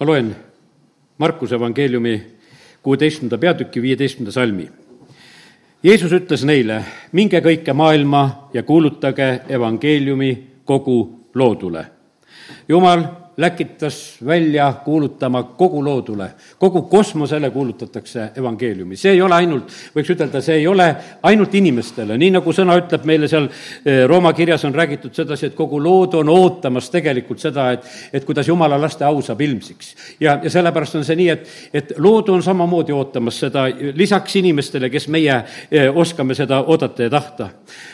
ma loen Markuse evangeeliumi kuueteistkümnenda peatüki viieteistkümnenda salmi. Jeesus ütles neile, minge kõike maailma ja kuulutage evangeeliumi kogu loodule. jumal läkitas välja kuulutama kogu loodule, kogu kosmosele kuulutatakse evangeeliumi. see ei ole ainult, võiks ütelda, see ei ole ainult inimestele, nii nagu sõna ütleb meile seal eh, Rooma kirjas on räägitud sedasi, et kogu lood on ootamas tegelikult seda, et, et kuidas jumala laste au saab ilmsiks. ja, ja sellepärast on see nii, et, et lood on samamoodi ootamas seda lisaks inimestele, kes meie eh, oskame seda oodata ja tahta.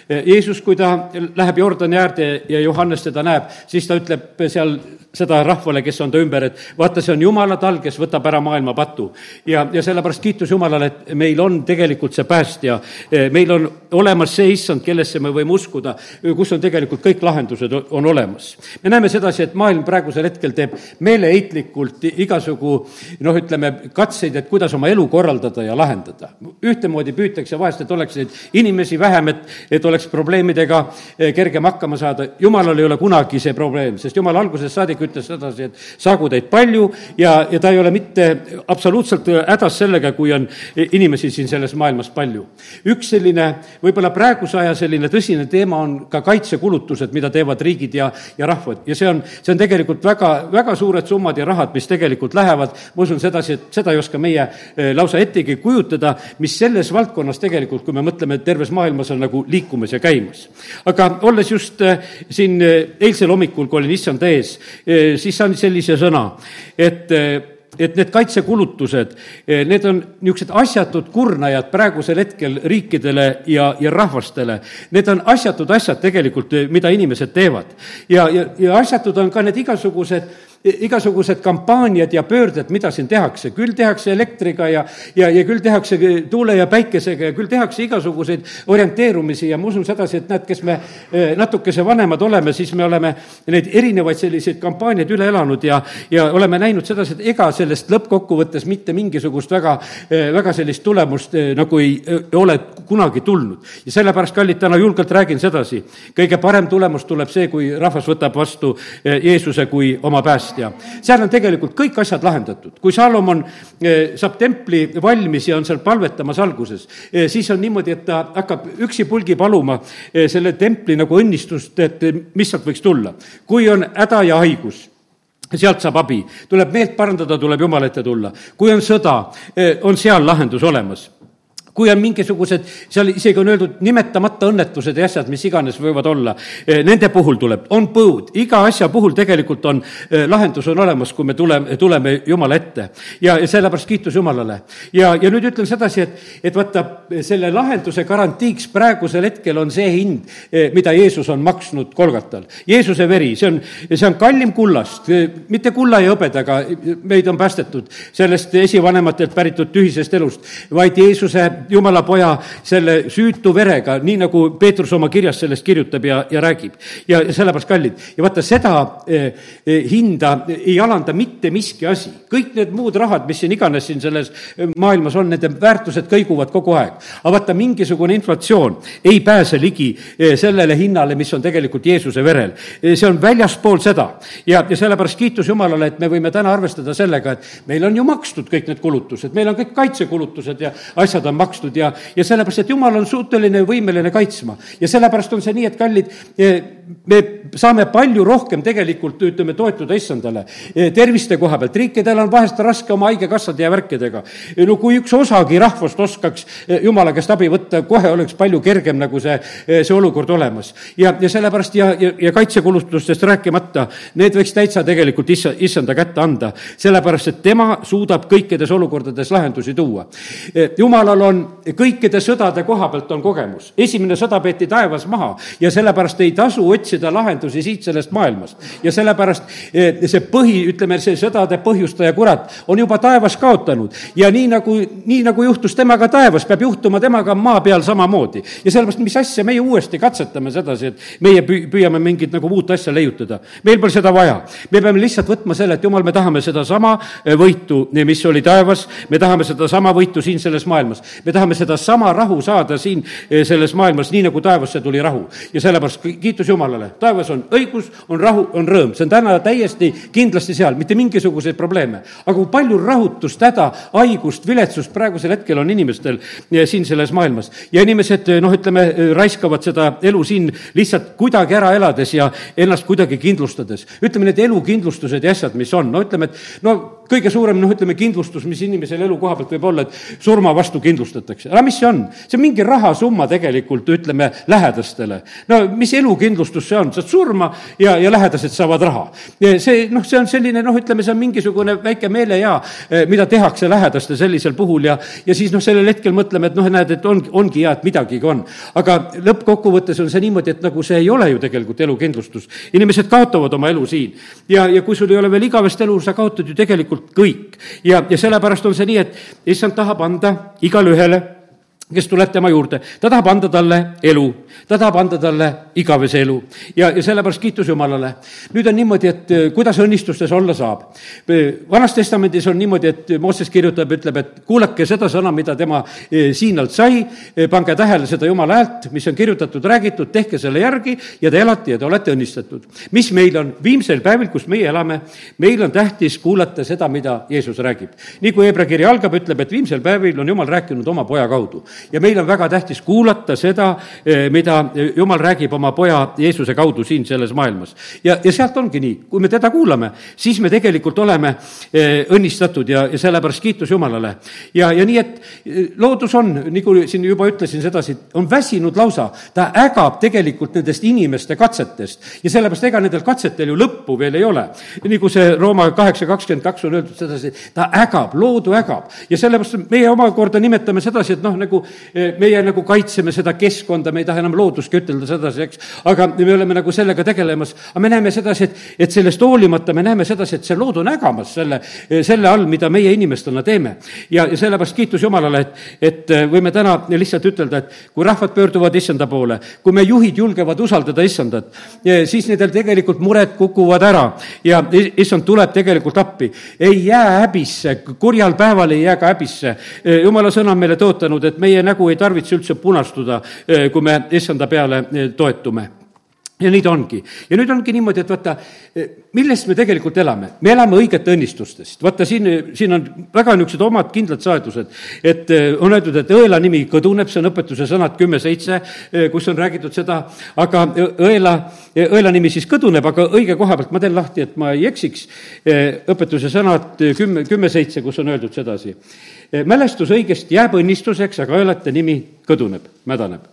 Eh, Jeesus, kui ta läheb Jordani äärde ja Johannes teda näeb, siis ta ütleb seal seda rahvale, kes on ta ümber, et vaata, see on Jumala tal, kes võtab ära maailma patu. ja, ja sellepärast kiitus Jumalale, et meil on tegelikult see päästja, meil on olemas see issand, kellesse me võime uskuda, kus on tegelikult kõik lahendused, on olemas. me näeme sedasi, et maailm praegusel hetkel teeb meeleheitlikult igasugu noh, ütleme, katseid, et kuidas oma elu korraldada ja lahendada. ühtemoodi püütakse vahest, et oleks neid inimesi vähem, et, et oleks probleemidega kergem hakkama saada, jumalal ei ole kunagi see probleem, sest jumal algusest saadik ütles sedasi, et saagu teid palju ja, ja ta ei ole mitte absoluutselt hädas sellega, kui on inimesi siin selles maailmas palju. üks selline võib-olla praeguse aja selline tõsine teema on ka kaitsekulutused, mida teevad riigid ja, ja rahvad ja see on, see on tegelikult väga, väga suured summad ja rahad, mis tegelikult lähevad, ma usun sedasi, et seda ei oska meie eh, lausa ettegi kujutada, mis selles valdkonnas tegelikult, kui me mõtleme, terves maailmas on nagu liikumas ja käimas. aga olles just eh, siin eh, eilsel hommikul, kui olin issanda ees, siis saan sellise sõna, et et need kaitsekulutused, need on niisugused asjatud kurnajad praegusel hetkel riikidele ja, ja rahvastele. Need on asjatud asjad tegelikult, mida inimesed teevad. ja, ja, ja asjatud on ka need igasugused igasugused kampaaniad ja pöörded, mida siin tehakse, küll tehakse elektriga ja, ja, ja küll tehakse tuule ja päikesega ja küll tehakse igasuguseid orienteerumisi. Ja ma usun sedasi, et näed, kes me eh, natukese vanemad oleme, siis me oleme neid erinevaid selliseid kampaaniaid üle elanud ja, ja oleme näinud sedasi, et ega sellest lõppkokkuvõttes mitte mingisugust väga, eh, väga sellist tulemust eh, nagu ei ole kunagi tulnud. ja sellepärast, kallid, täna julgelt räägin sedasi, kõige parem tulemus tuleb see, kui rahvas võtab vastu Jeesuse kui oma päästja pärast ja seal on tegelikult kõik asjad lahendatud. kui Salomon eh, saab templi valmis ja on seal palvetamas alguses, eh, siis on niimoodi, et ta hakkab üksipulgi paluma eh, selle templi nagu õnnistust, et mis sealt võiks tulla. kui on häda ja haigus, sealt saab abi, tuleb meelt parandada, tuleb Jumala ette tulla. kui on sõda, on seal lahendus olemas kui on mingisugused, seal isegi on öeldud nimetamata õnnetused ja asjad, mis iganes võivad olla, eh, nende puhul tuleb, on põud, iga asja puhul tegelikult on, eh, lahendus on olemas, kui me tuleme, tuleme Jumala ette. ja, ja sellepärast kiitus Jumalale. ja, ja nüüd ütlen sedasi, et, et vaata, selle lahenduse garantiiks praegusel hetkel on see hind, eh, mida Jeesus on maksnud Kolgatal. Jeesuse veri, see on, see on kallim kullast, mitte kulla ja hõbedaga meid on päästetud sellest esivanematelt päritud tühisest elust, vaid Jeesuse jumala poja selle süütu verega, nii nagu Peetrus oma kirjas sellest kirjutab ja, ja räägib. ja sellepärast kallid ja vaata, seda eh, eh, hinda ei alanda mitte miski asi. kõik need muud rahad, mis siin iganes siin selles eh, maailmas on, nende väärtused kõiguvad kogu aeg. aga vaata, mingisugune inflatsioon ei pääse ligi sellele hinnale, mis on tegelikult Jeesuse verel. See on väljaspool seda ja, ja sellepärast kiitus Jumalale, et me võime täna arvestada sellega, et meil on ju makstud kõik need kulutused, meil on kõik kaitsekulutused ja asjad on makstud makstud ja, ja sellepärast, et jumal on suuteline ja võimeline kaitsma. ja sellepärast on see nii, et kallid, eh, me saame palju rohkem tegelikult, ütleme, toetuda issandale eh, terviste koha pealt. riikidel on vahest raske oma haigekassade ja värkidega. no kui üks osagi rahvast oskaks jumala käest abi võtta, kohe oleks palju kergem nagu see, see olukord olemas. ja, ja sellepärast ja, ja, ja kaitsekulutustest rääkimata, need võiks täitsa tegelikult issa, issanda kätte anda, sellepärast et tema suudab kõikides olukordades lahendusi tuua. jumalal on kõikide sõdade koha pealt on kogemus. esimene sõda peeti taevas maha ja sellepärast ei tasu otsida lahendusi siit sellest maailmast. ja sellepärast eh, see põhi, ütleme, see sõdade põhjustaja, kurat, on juba taevas kaotanud. ja nii nagu, nii nagu juhtus temaga taevas, peab juhtuma temaga maa peal samamoodi. ja sellepärast, mis asja meie uuesti katsetame sedasi, et meie püü-, püüame mingit nagu uut asja leiutada. meil pole seda vaja. me peame lihtsalt võtma selle, et jumal, me tahame sedasama eh, võitu, mis oli taevas, me tahame sedasama võitu siin selles maailmas. me me tahame sedasama rahu saada siin eh, selles maailmas, nii nagu taevasse tuli rahu. ja sellepärast kiitus Jumalale, taevas on õigus, on rahu, on rõõm, see on täna täiesti kindlasti seal, mitte mingisuguseid probleeme. aga kui palju rahutust, häda, haigust, viletsust praegusel hetkel on inimestel eh, siin selles maailmas ja inimesed noh, ütleme, raiskavad seda elu siin lihtsalt kuidagi ära elades ja ennast kuidagi kindlustades. ütleme, need elukindlustused ja asjad, mis on, no ütleme, et no kõige suurem, noh, ütleme, kindlustus, mis inimesel elu koha pealt võib olla, et surma vastu kindlustatakse. aga mis see on? see on mingi rahasumma tegelikult, ütleme, lähedastele. no mis elukindlustus see on? saad surma ja, ja lähedased saavad raha. see, noh, see on selline, noh, ütleme, see on mingisugune väike meelehea, eh, mida tehakse lähedaste sellisel puhul ja, ja siis noh, sellel hetkel mõtleme, et noh, näed, et on, ongi hea, et midagigi on. aga lõppkokkuvõttes on see niimoodi, et nagu see ei ole ju tegelikult elukindlustus. inimesed kaotavad oma elu siin ja, ja kui sul ei ole veel igavest elu, sa kaotad ju tegelikult kõik. ja, ja sellepärast on see nii, et issand tahab anda igale ühele kes tuleb tema juurde, ta tahab anda talle elu, ta tahab anda talle igavese elu ja, ja sellepärast kiitus Jumalale. nüüd on niimoodi, et eh, kuidas õnnistustes olla saab. Eh, vanas Testamendis on niimoodi, et Mooses kirjutab, ütleb, et kuulake seda sõna, mida tema siinalt sai, pange tähele seda Jumala häält, mis on kirjutatud, räägitud, tehke selle järgi ja te elate ja te olete õnnistatud. mis meil on viimsel päevil, kus meie elame, meil on tähtis kuulata seda, mida Jeesus räägib. nii kui Hebra kiri algab, ütleb, et viimsel päevil on Jumal rääkinud oma poja kaudu ja meil on väga tähtis kuulata seda, eh, mida Jumal räägib oma poja Jeesuse kaudu siin selles maailmas. ja, ja sealt ongi nii, kui me teda kuulame, siis me tegelikult oleme eh, õnnistatud ja, ja sellepärast kiitus Jumalale. ja, ja nii, et eh, loodus on, nagu siin juba ütlesin sedasi, on väsinud lausa, ta ägab tegelikult nendest inimeste katsetest ja sellepärast ega nendel katsetel ju lõppu veel ei ole. nagu see Rooma kaheksa kakskümmend kaks on öeldud sedasi, ta ägab, loodu ägab ja sellepärast meie omakorda nimetame sedasi, et noh, nagu Eh, meie nagu kaitseme seda keskkonda, me ei taha enam looduski ütelda sedasi, eks, aga me oleme nagu sellega tegelemas, aga me näeme sedasi, et, et sellest hoolimata me näeme sedasi, et see lood on ägamas selle, eh, selle all, mida meie inimestena teeme. ja, ja sellepärast kiitus Jumalale, et, et eh, võime täna lihtsalt ütelda, et kui rahvad pöörduvad issanda poole, kui me juhid julgevad usaldada issandat, siis nendel tegelikult mured kukuvad ära ja issand tuleb tegelikult appi. ei jää häbisse, kurjal päeval ei jää ka häbisse. jumala sõna on meile tõotanud, et meie nägu ei tarvitse üldse punastuda, eh, kui me issanda peale eh, toetume ja nii ta ongi. ja nüüd ongi niimoodi, et vaata, eh, millest me tegelikult elame? me elame õigete õnnistustest. vaata, siin, siin on väga niisugused omad kindlad saedused, et on öeldud, et õela nimi kõduneb, see on õpetuse sõnad kümme seitse, kus on räägitud seda, aga õela, õela nimi siis kõduneb, aga õige koha pealt ma teen lahti, et ma ei eksiks, õpetuse sõnad kümme, kümme seitse, kus on öeldud sedasi mälestus õigest jääb õnnistuseks, aga õelate nimi kõduneb, mädaneb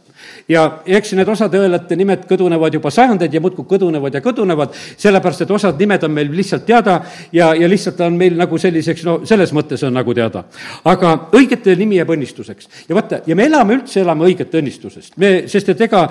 ja eks need osade õelate nimed kõdunevad juba sajandeid ja muudkui kõdunevad ja kõdunevad, sellepärast et osad nimed on meil lihtsalt teada ja, ja lihtsalt on meil nagu selliseks, no selles mõttes on nagu teada. aga õigete nimi jääb õnnistuseks. ja vaata, ja me elame üldse, elame õigete õnnistusest. me, sest et ega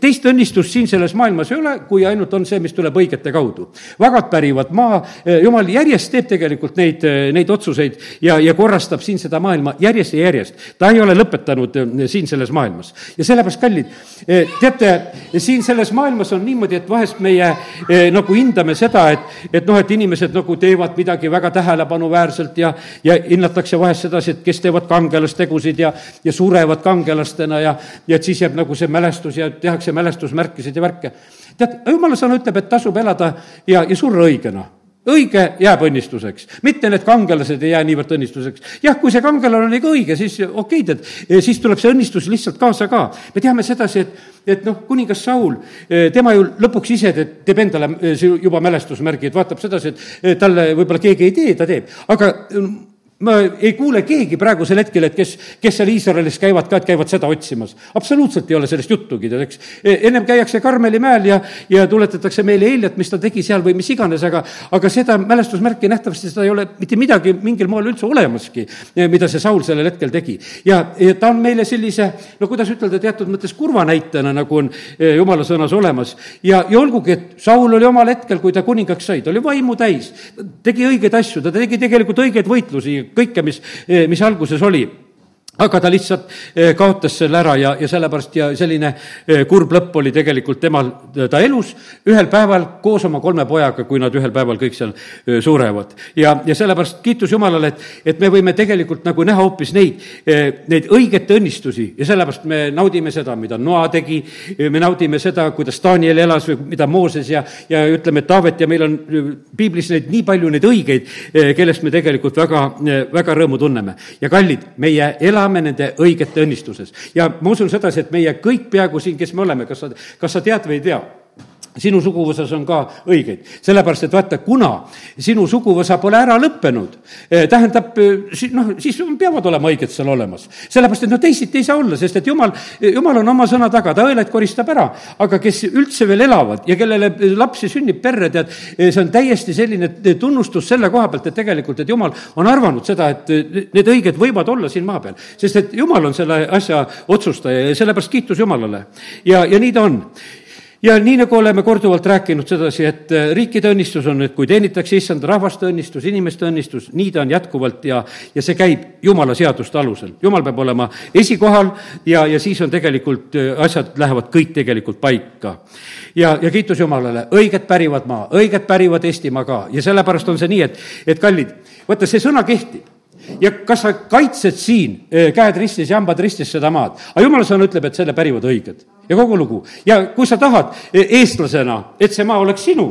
teist õnnistust siin selles maailmas ei ole, kui ainult on see, mis tuleb õigete kaudu. vagad pärivad maa, jumal järjest teeb tegelikult neid, neid otsuseid ja, ja korrastab siin seda maailma järjest ja järjest. ta ei ole lõpetanud siin selles maailmas ja sellepärast, kallid, kallid, eh, teate, siin selles maailmas on niimoodi, et vahest meie eh, nagu hindame seda, et, et noh, et inimesed nagu teevad midagi väga tähelepanuväärselt ja, ja hinnatakse vahest sedasi, et kes teevad kangelastegusid ja, ja surevad kangelastena ja, ja et siis jääb nagu see mälestus ja tehakse mälestusmärkisid ja värke. tead, jumala sõna ütleb, et tasub elada ja, ja surra õigena õige jääb õnnistuseks, mitte need kangelased ei jää niivõrd õnnistuseks. jah, kui see kangelane oli ka õige, siis okei, tead, siis tuleb see õnnistus lihtsalt kaasa ka. me teame sedasi, et, et noh, kuningas Saul, tema ju lõpuks ise teeb endale juba mälestusmärgid, vaatab sedasi, et talle võib-olla keegi ei tee, ta teeb, aga ma ei kuule keegi praegusel hetkel, et kes, kes seal Iisraelis käivad ka, et käivad seda otsimas. absoluutselt ei ole sellest juttugi, tead, eks. E, ennem käiakse Karmeli mäel ja, ja tuletatakse meile Eljat, mis ta tegi seal või mis iganes, aga, aga seda mälestusmärki nähtavasti seda ei ole mitte midagi mingil moel üldse olemaski, e, mida see Saul sellel hetkel tegi. ja, ja ta on meile sellise, no kuidas ütelda, teatud mõttes kurva näitena, nagu on e, jumala sõnas olemas. ja, ja olgugi, et Saul oli omal hetkel, kui ta kuningaks sai, ta oli vaimu täis, tegi õigeid asju, ta tegi tegelikult õigeid võitlusi kõike, mis, mis alguses oli aga ta lihtsalt eh, kaotas selle ära ja, ja sellepärast ja selline eh, kurb lõpp oli tegelikult temal, ta elus ühel päeval koos oma kolme pojaga, kui nad ühel päeval kõik seal eh, surevad. ja, ja sellepärast kiitus Jumalale, et, et me võime tegelikult nagu näha hoopis neid, neid õiget õnnistusi ja sellepärast me naudime seda, mida Noa tegi, me naudime seda, kuidas Daniel elas või mida Mooses ja, ja ütleme, et Taavet ja meil on piiblis neid nii palju neid õigeid, kellest me tegelikult väga, väga rõõmu tunneme. ja kallid, meie elame elame nende õigete õnnistuses. ja ma usun sedasi, et meie kõik peaaegu siin, kes me oleme, kas sa, kas sa tead või ei tea sinu suguvõsas on ka õigeid. sellepärast, et vaata, kuna sinu suguvõsa pole ära lõppenud, eh, tähendab, eh, noh, siis peavad olema õiged seal olemas. sellepärast, et no teisiti ei saa olla, sest et jumal, jumal on oma sõna taga, ta õelaid koristab ära, aga kes üldse veel elavad ja kellele lapsi sünnib perre, tead, eh, see on täiesti selline tunnustus selle koha pealt, et tegelikult, et jumal on arvanud seda, et need õiged võivad olla siin maa peal. sest et jumal on selle asja otsustaja ja sellepärast kiitus Jumalale. ja, ja nii ta on ja nii, nagu oleme korduvalt rääkinud sedasi, et äh, riikide õnnistus on, et kui teenitakse issanda rahvaste õnnistus, inimeste õnnistus, nii ta on jätkuvalt ja, ja see käib jumala seaduste alusel. jumal peab olema esikohal ja, ja siis on tegelikult, äh, asjad lähevad kõik tegelikult paika. ja, ja kiitus Jumalale, õiged pärivad maa, õiged pärivad Eestimaa ka ja sellepärast on see nii, et, et kallid, vaata, see sõna kehtib ja kas sa kaitsed siin äh, käed ristis ja hambad ristis seda maad, aga jumala sõna ütleb, et selle pärivad õiged. Ja kogu lugu. ja kui sa tahad e, eestlasena, et see maa oleks sinu,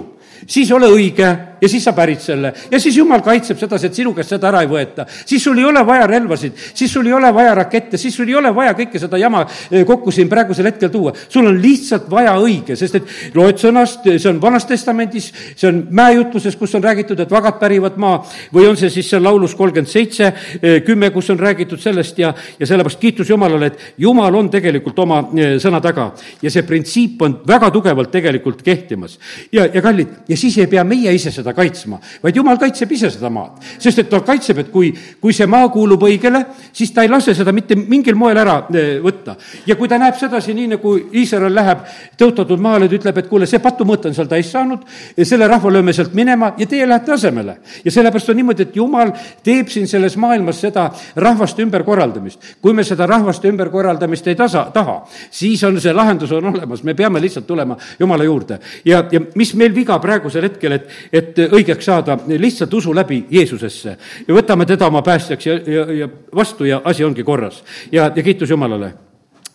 siis ole õige ja siis sa pärid selle ja siis jumal kaitseb sedasi, et sinu käest seda ära ei võeta. siis sul ei ole vaja relvasid, siis sul ei ole vaja rakette, siis sul ei ole vaja kõike seda jama e, kokku siin praegusel hetkel tuua. sul on lihtsalt vaja õige, sest et loed sõnast, see on Vanas Testamendis, see on mäejutluses, kus on räägitud, et vagad pärivad maa või on see siis seal laulus kolmkümmend seitse, e, kümme, kus on räägitud sellest ja, ja sellepärast kiitus Jumalale, et Jumal on tegelikult oma sõna taga ja see printsiip on väga tugevalt tegelikult kehtimas. ja, ja kallid, ja siis ei pea meie ise seda kaitsma, vaid jumal kaitseb ise seda maad. sest et ta kaitseb, et kui, kui see maa kuulub õigele, siis ta ei lase seda mitte mingil moel ära e, võtta. ja kui ta näeb sedasi, nii nagu Iisrael läheb tõotatud maale, ta ütleb, et kuule, see patumõõt on seal täis saanud, selle rahva lööme sealt minema ja teie lähete asemele. ja sellepärast on niimoodi, et jumal teeb siin selles maailmas seda rahvaste ümberkorraldamist. kui me seda rahvaste ümberkorraldamist ei tasa, taha, siis on see lahendus on olemas, me peame lihtsalt tulema Jumala juurde. ja, ja mis meil viga praegusel hetkel, et, et õigeks saada lihtsalt usu läbi Jeesusesse ja võtame teda oma päästjaks ja, ja, ja vastu ja asi ongi korras. ja, ja kiitus Jumalale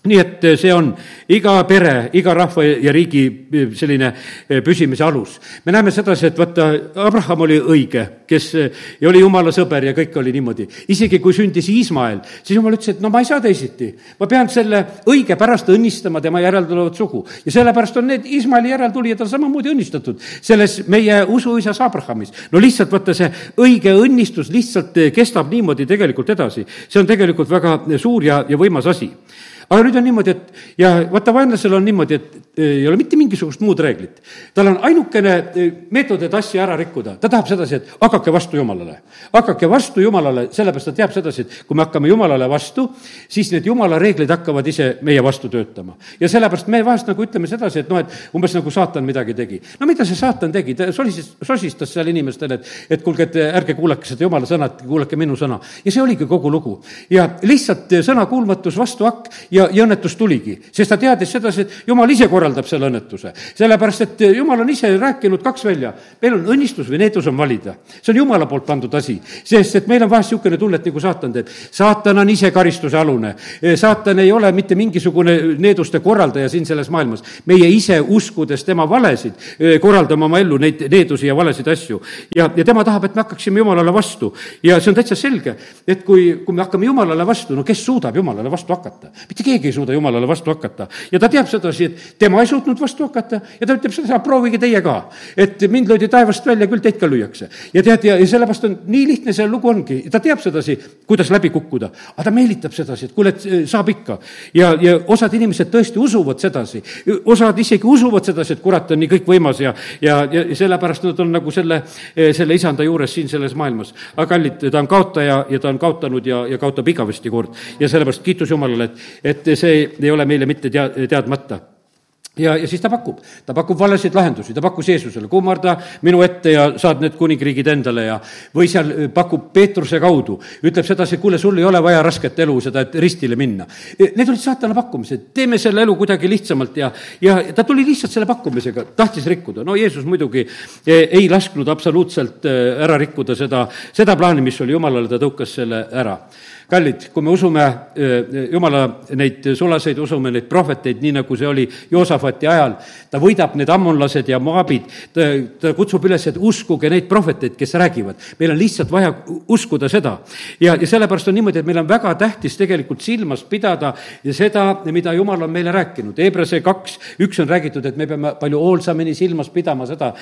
nii et eh, see on iga pere, iga rahva ja riigi eh, selline eh, püsimise alus. me näeme sedasi, et vaata, Abraham oli õige, kes ja oli jumala sõber ja kõik oli niimoodi. isegi kui sündis Iismael, siis jumal ütles, et no ma ei saa teisiti. ma pean selle õige pärast õnnistama tema järeltulevat sugu. ja sellepärast on need Iismaeli järeltulijad on samamoodi õnnistatud selles meie usuisas Abrahamis. no lihtsalt vaata, see õige õnnistus lihtsalt kestab niimoodi tegelikult edasi. see on tegelikult väga suur ja, ja võimas asi aga nüüd on niimoodi, et ja vaata, vaenlasel on niimoodi, et ei ole mitte mingisugust muud reeglit. tal on ainukene e, meetod, et asja ära rikkuda, ta tahab sedasi, et hakake vastu Jumalale. hakake vastu Jumalale, sellepärast ta teab sedasi, et kui me hakkame Jumalale vastu, siis need Jumala reeglid hakkavad ise meie vastu töötama. ja sellepärast me vahest nagu ütleme sedasi, et noh, et umbes nagu saatan midagi tegi. no mida see saatan tegi, ta solistas, sosistas seal inimestele, et, et kuulge, et ärge kuulake seda Jumala sõna, et kuulake minu sõna. ja see oligi kogu lugu. ja lihtsalt sõnakuulmatus, vastuhakk ja ja, ja õnnetus tuligi, sest ta teadis sedasi, et jumal ise korraldab selle õnnetuse. sellepärast, et jumal on ise rääkinud kaks välja, meil on õnnistus või needus on valida. see on jumala poolt pandud asi, sest et meil on vahest niisugune tunne, et nagu saatan teeb. saatan on ise karistuse alune, saatan ei ole mitte mingisugune needuste korraldaja siin selles maailmas. meie ise uskudes tema valesid, korraldame oma ellu neid needusi ja valesid asju. ja, ja tema tahab, et me hakkaksime jumalale vastu ja see on täitsa selge, et kui, kui me hakkame jumalale vastu, no kes suudab jumalale vastu hakata? mitte keegi ei suuda jumalale vastu hakata. ja ta teab sedasi, et tema ei suutnud vastu hakata ja ta ütleb seda, proovige teie ka. et mind löödi taevast välja, küll teid ka lüüakse. ja tead, ja, ja sellepärast on, nii lihtne see lugu ongi, ta teab sedasi, kuidas läbi kukkuda. aga ta meelitab sedasi, et kuule, et eh, saab ikka. ja, ja osad inimesed tõesti usuvad sedasi, osad isegi usuvad sedasi, et kurat on nii kõikvõimas ja, ja, ja sellepärast nad on nagu selle, eh, selle isanda juures siin selles maailmas. aga kallid, ta on kaotaja ja ta on kaotanud ja, ja kaotab igavesti kord. ja sellepärast kiitus Jumalale, et, et et see ei ole meile mitte tea-, teadmata. Ja, ja siis ta pakub, ta pakub valesid lahendusi, ta pakkus Jeesusele, kummarda minu ette ja saad need kuningriigid endale ja või seal äh, pakub Peetruse kaudu, ütleb sedasi, kuule, sul ei ole vaja rasket elu, seda, et ristile minna. E, need olid saatana pakkumised, teeme selle elu kuidagi lihtsamalt ja, ja ta tuli lihtsalt selle pakkumisega, tahtis rikkuda, no Jeesus muidugi e, ei lasknud absoluutselt ära rikkuda seda, seda plaani, mis oli Jumalale, ta tõukas selle ära kallid, kui me usume Jumala neid sulaseid, usume neid prohveteid, nii nagu see oli Joosafati ajal, ta võidab need ammonlased ja moabid, ta, ta kutsub üles, et uskuge neid prohveteid, kes räägivad. meil on lihtsalt vaja uskuda seda. ja, ja sellepärast on niimoodi, et meil on väga tähtis tegelikult silmas pidada seda, mida Jumal on meile rääkinud. Hebrase kaks, üks on räägitud, et me peame palju hoolsamini silmas pidama seda,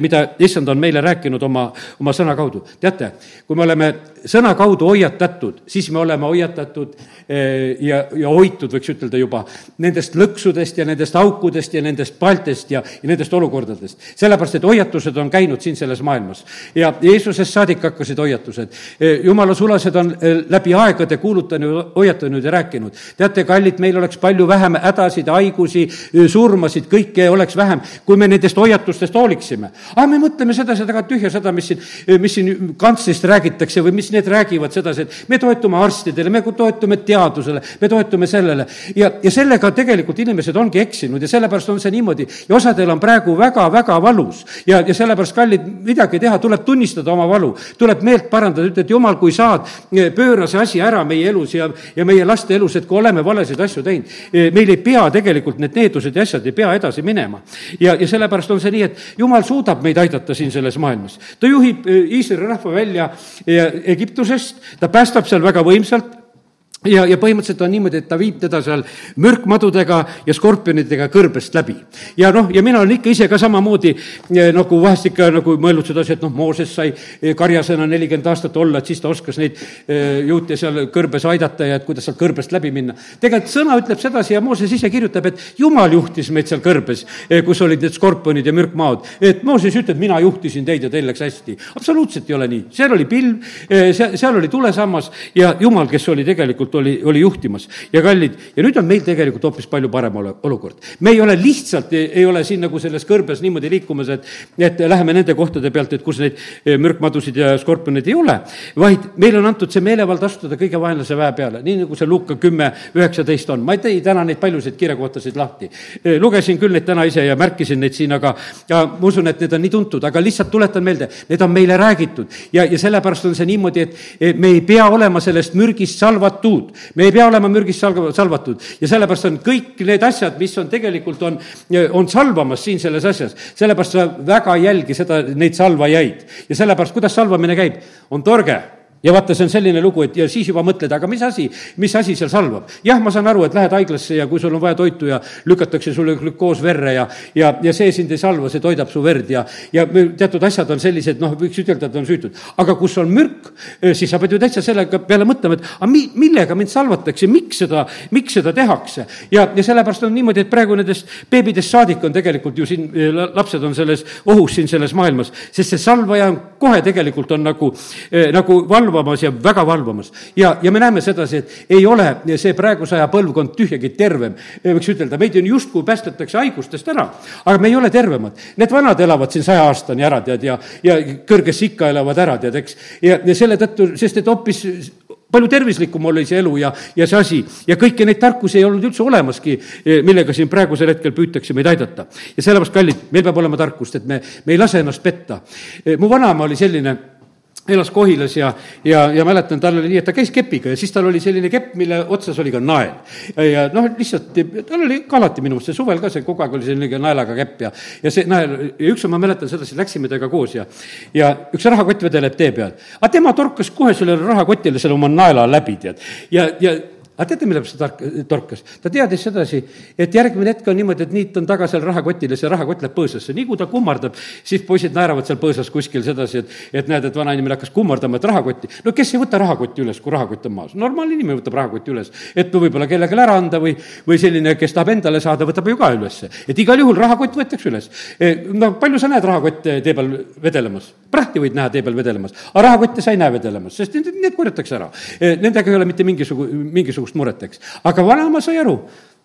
mida issand on meile rääkinud oma, oma sõna kaudu. teate, kui me oleme sõna kaudu hoiatatud, siis siis me oleme hoiatatud eh, ja, ja hoitud, võiks ütelda juba, nendest lõksudest ja nendest aukudest ja nendest paltest ja, ja nendest olukordadest. sellepärast, et hoiatused on käinud siin selles maailmas. ja Jeesusest saadik hakkasid hoiatused. Eh, jumala sulased on eh, läbi aegade kuulutanud, hoiatanud ja rääkinud. teate, kallid, meil oleks palju vähem hädasid, haigusi, surmasid, kõike oleks vähem, kui me nendest hoiatustest hooliksime. aga me mõtleme sedasi, et aga tühja seda, mis siin, mis siin kantslist räägitakse või mis need räägivad sedasi, et me toetume toetume arstidele, me toetume teadusele, me toetume sellele. ja, ja sellega tegelikult inimesed ongi eksinud ja sellepärast on see niimoodi ja osadel on praegu väga-väga valus. ja, ja sellepärast, kallid, midagi teha, tuleb tunnistada oma valu, tuleb meelt parandada, ütled, Jumal, kui saad, pööra see asi ära meie elus ja, ja meie laste elus, et kui oleme valesid asju teinud, meil ei pea tegelikult need needused ja asjad ei pea edasi minema. ja, ja sellepärast on see nii, et Jumal suudab meid aidata siin selles maailmas. ta juhib Iisraeli rahva välja Egiptusest, ta päästab seal väga võimsalt ja, ja põhimõtteliselt on niimoodi, et ta viib teda seal mürkmadudega ja skorpionidega kõrbest läbi. ja noh, ja mina olen ikka ise ka samamoodi eh, nagu vahest ikka nagu mõelnud sedasi, et noh, Mooses sai eh, karjasena nelikümmend aastat olla, et siis ta oskas neid eh, juute seal kõrbes aidata ja et kuidas sealt kõrbest läbi minna. tegelikult sõna ütleb sedasi ja Mooses ise kirjutab, et jumal juhtis meid seal kõrbes, kus olid need skorpionid ja mürkmaod. et Mooses ütleb, mina juhtisin teid ja teil läks hästi. absoluutselt ei ole nii, seal oli pilv, seal oli tulesammas ja jumal, kes oli tegelikult tegelikult oli, oli juhtimas. ja kallid, ja nüüd on meil tegelikult hoopis palju parem ole, olukord. me ei ole lihtsalt, ei ole siin nagu selles kõrbes niimoodi liikumas, et, et läheme nende kohtade pealt, et kus neid eh, mürkmadusid ja skorpioneid ei ole, vaid meile on antud see meelevald astuda kõige vaenlase väe peale, nii nagu see Luka kümme üheksateist on. ma ei tei täna neid paljusid kirjakohtasid lahti. Eh, lugesin küll neid täna ise ja märkisin neid siin, aga ja ma usun, et need on nii tuntud, aga lihtsalt tuletan meelde, need on meile räägitud ja, ja sellepärast on see niimoodi, et me ei pea olema sellest mürgist salvatud muud. me ei pea olema mürgist salv-, salvatud ja sellepärast on kõik need asjad, mis on tegelikult, on, on salvamas siin selles asjas. sellepärast sa väga jälgi seda, neid salvajaid. ja sellepärast, kuidas salvamine käib, on torge ja vaata, see on selline lugu, et ja siis juba mõtled, aga mis asi, mis asi seal salvab. jah, ma saan aru, et lähed haiglasse ja kui sul on vaja toitu ja lükatakse sulle glükoos verre ja, ja, ja see sind ei salva, see toidab su verd ja, ja teatud asjad on sellised, noh, võiks ütelda, et on süütud. aga kus on mürk, eh, siis sa pead ju täitsa selle peale mõtlema, et aga mi-, millega mind salvatakse, miks seda, miks seda tehakse. ja, ja sellepärast on niimoodi, et praegu nendest beebidest saadik on tegelikult ju siin, eh, lapsed on selles ohus siin selles maailmas, sest see salvaja on kohe tegelikult on nagu, eh, nagu valv valvamas ja väga valvamas. ja, ja me näeme sedasi, et ei ole see praeguse aja põlvkond tühjagi tervem, võiks ütelda, meid on justkui päästetakse haigustest ära, aga me ei ole tervemad. Need vanad elavad siin saja aastani ära, tead, ja, ja kõrgesse ikka elavad ära, tead, eks. ja, ja selle tõttu, sest et hoopis palju tervislikum oli see elu ja, ja see asi ja kõiki neid tarkusi ei olnud üldse olemaski, millega siin praegusel hetkel püütakse meid aidata. ja sellepärast, kallid, meil peab olema tarkust, et me, me ei lase ennast petta. mu vanaema oli selline elas Kohilas ja, ja, ja mäletan, tal oli nii, et ta käis kepiga ja siis tal oli selline kepp, mille otsas oli ka nael. ja noh, lihtsalt, tal oli ka alati minu meelest see suvel ka see kogu aeg oli selline naelaga kepp ja, ja see nael, ja ükskord ma mäletan sedasi, läksime temaga koos ja, ja üks rahakott vedeleb tee peal. aga tema torkas kohe sellele rahakotile selle oma naela läbi, tead. ja, ja aga teate, mille pärast ta tark-, torkas? ta teadis sedasi, et järgmine hetk on niimoodi, et niit on taga seal rahakotile, see rahakott läheb põõsasse. nii kui ta kummardab, siis poisid naeravad seal põõsas kuskil sedasi, et, et näed, et vanainimene hakkas kummardama, et rahakotti. no kes ei võta rahakotti üles, kui rahakott on maas? normaalne inimene võtab rahakoti üles. et võib-olla kellelegi ära anda või, või selline, kes tahab endale saada, võtab ju ka ülesse. et igal juhul rahakott võetakse üles. E, no palju sa näed rahakotte tee peal vedelemas? prahti võid näha tee peal vedelemas, aga rahakotte sa ei näe vedelemas, sest need, need korjatakse ära. E, nendega ei ole mitte mingisugu-, mingisugust mingisugust muret, eks. aga vanaema sai aru,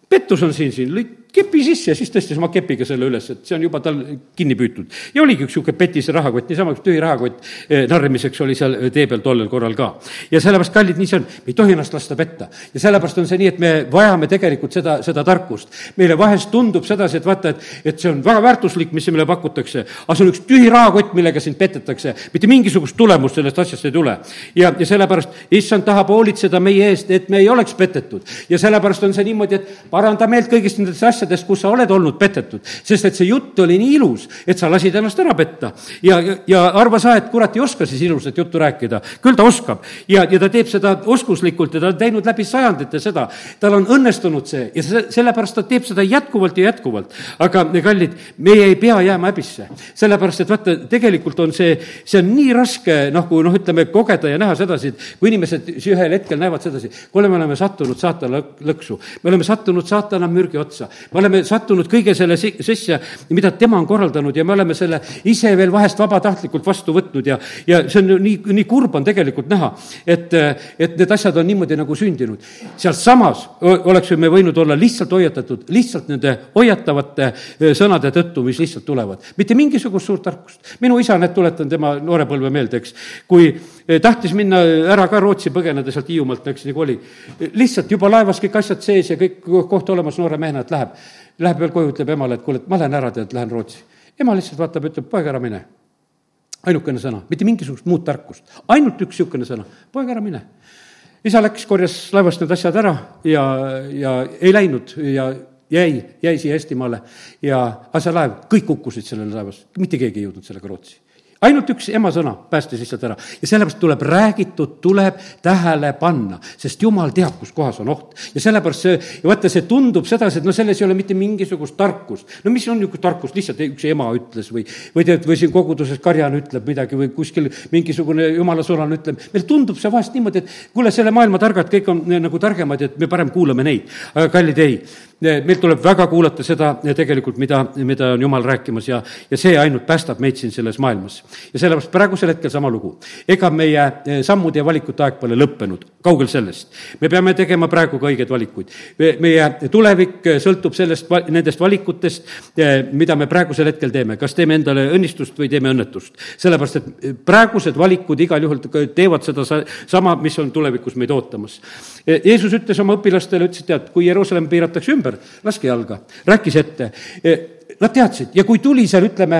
pettus on siin, siin kepi sisse ja siis tõstis oma kepiga selle üles, et see on juba tal kinni püütud. ja oligi üks niisugune petise rahakott, niisama üks tühi rahakott eh, narrimiseks oli seal tee peal tollel korral ka. ja sellepärast, kallid, nii see on, me ei tohi ennast lasta petta. ja sellepärast on see nii, et me vajame tegelikult seda, seda tarkust. meile vahest tundub sedasi, et vaata, et, et see on väga väärtuslik, mis meile pakutakse, aga see on üks tühi rahakott, millega sind petetakse. mitte mingisugust tulemust sellest asjast ei tule. ja, ja sellepärast issand tahab hoolitseda meie eest, et me ei oleks petetud. ja sellepärast on see niimoodi, et paranda meelt kõigist nendest asjadest, asjades, kus sa oled olnud petetud. sest et see jutt oli nii ilus, et sa lasid ennast ära petta. ja, ja, arva sa, et kurat ei oska siis ilusat juttu rääkida. küll ta oskab ja, ja ta teeb seda oskuslikult ja ta on teinud läbi sajandite seda. tal on õnnestunud see ja see, sellepärast ta teeb seda jätkuvalt ja jätkuvalt. aga kallid, meie ei pea jääma häbisse. sellepärast, et vaata, tegelikult on see, see on nii raske, kui noh, ütleme, kogeda ja näha sedasi, et kui inimesed ühel hetkel näevad sedasi, kuule, me oleme sattunud saatana lõksu, me oleme sattunud saatana mürgi otsa, me oleme sattunud kõige selle sisse, mida tema on korraldanud ja me oleme selle ise veel vahest vabatahtlikult vastu võtnud ja, ja see on nii, nii kurb on tegelikult näha, et, et need asjad on niimoodi nagu sündinud. sealsamas oleksime võinud olla lihtsalt hoiatatud, lihtsalt nende hoiatavate sõnade tõttu, mis lihtsalt tulevad. mitte mingisugust suurt tarkust. minu isa, need tuletan tema noorepõlve meelde, eks, kui tahtis minna ära ka Rootsi põgeneda sealt Hiiumaalt, eks nagu oli. lihtsalt juba laevas kõik asjad sees ja kõik koht olemas noore mehena, et läheb läheb veel koju, ütleb emale, et kuule, et ma lähen ära, tead, lähen Rootsi. ema lihtsalt vaatab, ütleb, poeg, ära mine. ainukene sõna, mitte mingisugust muud tarkust, ainult üks niisugune sõna, poeg, ära mine. isa läks, korjas laevast need asjad ära ja, ja ei läinud ja jäi, jäi siia Eestimaale ja, aga see laev, kõik hukkusid sellel laevas, mitte keegi ei jõudnud sellega Rootsi ainult üks ema sõna päästis lihtsalt ära ja sellepärast tuleb räägitud, tuleb tähele panna, sest jumal teab, kus kohas on oht. ja sellepärast see, ja vaata, see tundub sedasi, et no selles ei ole mitte mingisugust tarkust. no mis on niisugune tarkus, lihtsalt üks ema ütles või, või tead, või siin koguduses karjane ütleb midagi või kuskil mingisugune jumala sõnane ütleb. meile tundub see vahest niimoodi, et kuule, selle maailma targad kõik on nagu targemad, et me parem kuulame neid. aga kallid, ei meil tuleb väga kuulata seda tegelikult, mida, mida on Jumal rääkimas ja, ja see ainult päästab meid siin selles maailmas. ja sellepärast praegusel hetkel sama lugu. ega meie eh, sammude ja valikute aeg pole lõppenud, kaugel sellest. me peame tegema praegu ka õigeid valikuid. meie tulevik eh, sõltub sellest, nendest valikutest, eh, mida me praegusel hetkel teeme, kas teeme endale õnnistust või teeme õnnetust. sellepärast, et praegused valikud igal juhul teevad seda sama, mis on tulevikus meid ootamas. Jeesus ütles oma õpilastele, ütles, et tead, kui Jeruusalemm piiratakse ümber, ümber, laske jalga, rääkis ette. Nad teadsid ja kui tuli seal, ütleme,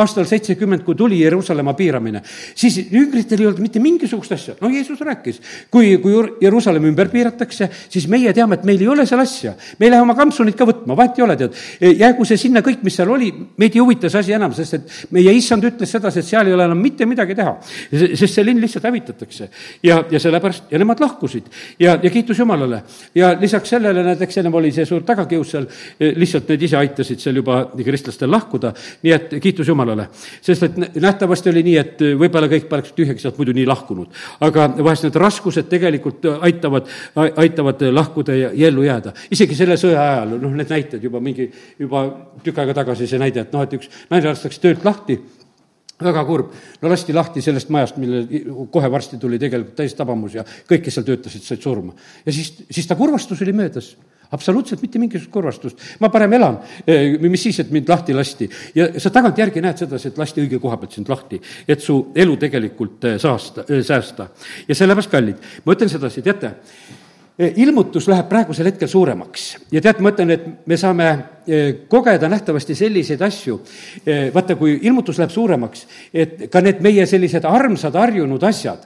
aastal seitsekümmend, kui tuli Jeruusalemma piiramine, siis jüngritel ei olnud mitte mingisugust asja, no Jeesus rääkis. kui, kui Jeruusalemm ümber piiratakse, siis meie teame, et meil ei ole seal asja. me ei lähe oma kampsunit ka võtma, vahet ei ole, tead. jäägu see sinna kõik, mis seal oli, meid ei huvita see asi enam, sest et meie issand ütles sedasi, et seal ei ole enam mitte midagi teha. sest see linn lihtsalt hävitatakse. ja, ja sellepärast, ja nemad lahkusid ja, ja kiitus Jumalale. ja lisaks sellele, näiteks ennem oli see suur tagakius seal, lihtsalt need ise aitasid seal juba kristlastel lahkuda, nii et kiitus Jumalale. sest et nähtavasti oli nii, et võib-olla kõik poleks tühjaks sealt muidu nii lahkunud. aga vahest need raskused tegelikult aitavad, aitavad lahkuda ja, ja ellu jääda. isegi selle sõja ajal, noh, need näited juba mingi, juba tükk aega tagasi see näide, et noh, et üks naine lastakse töölt lahti väga kurb. no lasti lahti sellest majast, mille kohe varsti tuli tegelikult täistabamus ja kõik, kes seal töötasid, said surma. ja siis, siis ta kurvastus oli möödas absoluutselt mitte mingisugust kurvastust. ma parem elan, mis siis, et mind lahti lasti. ja sa tagantjärgi näed sedasi, et lasti õige koha pealt sind lahti, et su elu tegelikult saasta, säästa. ja sellepärast, kallid, ma ütlen sedasi, teate, ilmutus läheb praegusel hetkel suuremaks ja tead, ma ütlen, et me saame kogeda nähtavasti selliseid asju, vaata, kui ilmutus läheb suuremaks, et ka need meie sellised armsad harjunud asjad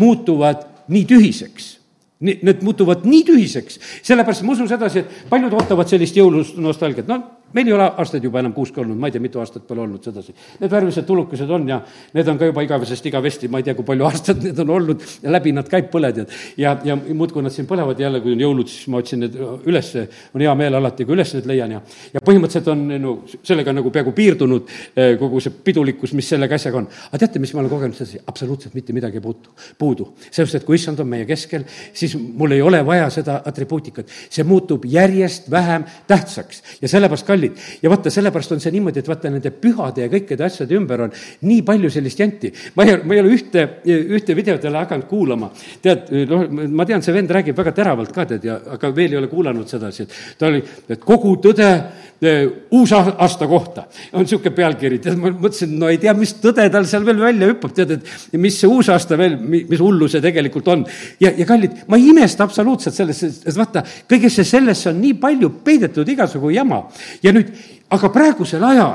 muutuvad nii tühiseks nii, need muutuvad nii tühiseks, sellepärast ma usun sedasi, et paljud ootavad sellist jõulunostalgiat, no meil ei ole aastaid juba enam kuusk olnud, ma ei tea, mitu aastat pole olnud sedasi. Need värvilised tulukesed on ja need on ka juba igavesest igavesti, ma ei tea, kui palju aastaid need on olnud ja läbi nad käib põled ja, ja, ja muudkui nad siin põlevad jälle, kui on jõulud, siis ma otsin need ülesse, on hea meel alati, kui üles need leian ja, ja põhimõtteliselt on no sellega nagu peaaegu piirdunud eh, kogu see pidulikkus, mis selle käsega on. aga teate, mis ma olen kogenud sedasi, absoluutselt mitte midagi ei puutu, puudu. sellepärast, et kui issand on meie keskel, siis mul ei ole vaja seda atribuutikat, see muutub järjest vähem tähtsaks ja sellepärast, kallid, kallid, ja vaata, sellepärast on see niimoodi, et vaata, nende pühade ja kõikide asjade ümber on nii palju sellist janti. ma ei, ma ei ole ühte, ühte videot ei ole hakanud kuulama. tead, noh, ma tean, see vend räägib väga teravalt ka, tead, ja aga veel ei ole kuulanud sedasi, et ta oli, et kogu tõde uusaasta kohta on niisugune pealkiri, tead, ma mõtlesin, no ei tea, mis tõde tal seal veel välja hüppab, tead, et mis see uusaasta veel, mis hullu see tegelikult on. ja, ja kallid, ma ei imesta absoluutselt sellest, sest vaata, kõigesse sellesse on nii palju peidetud igasugu jama ja nüüd, aga praegusel ajal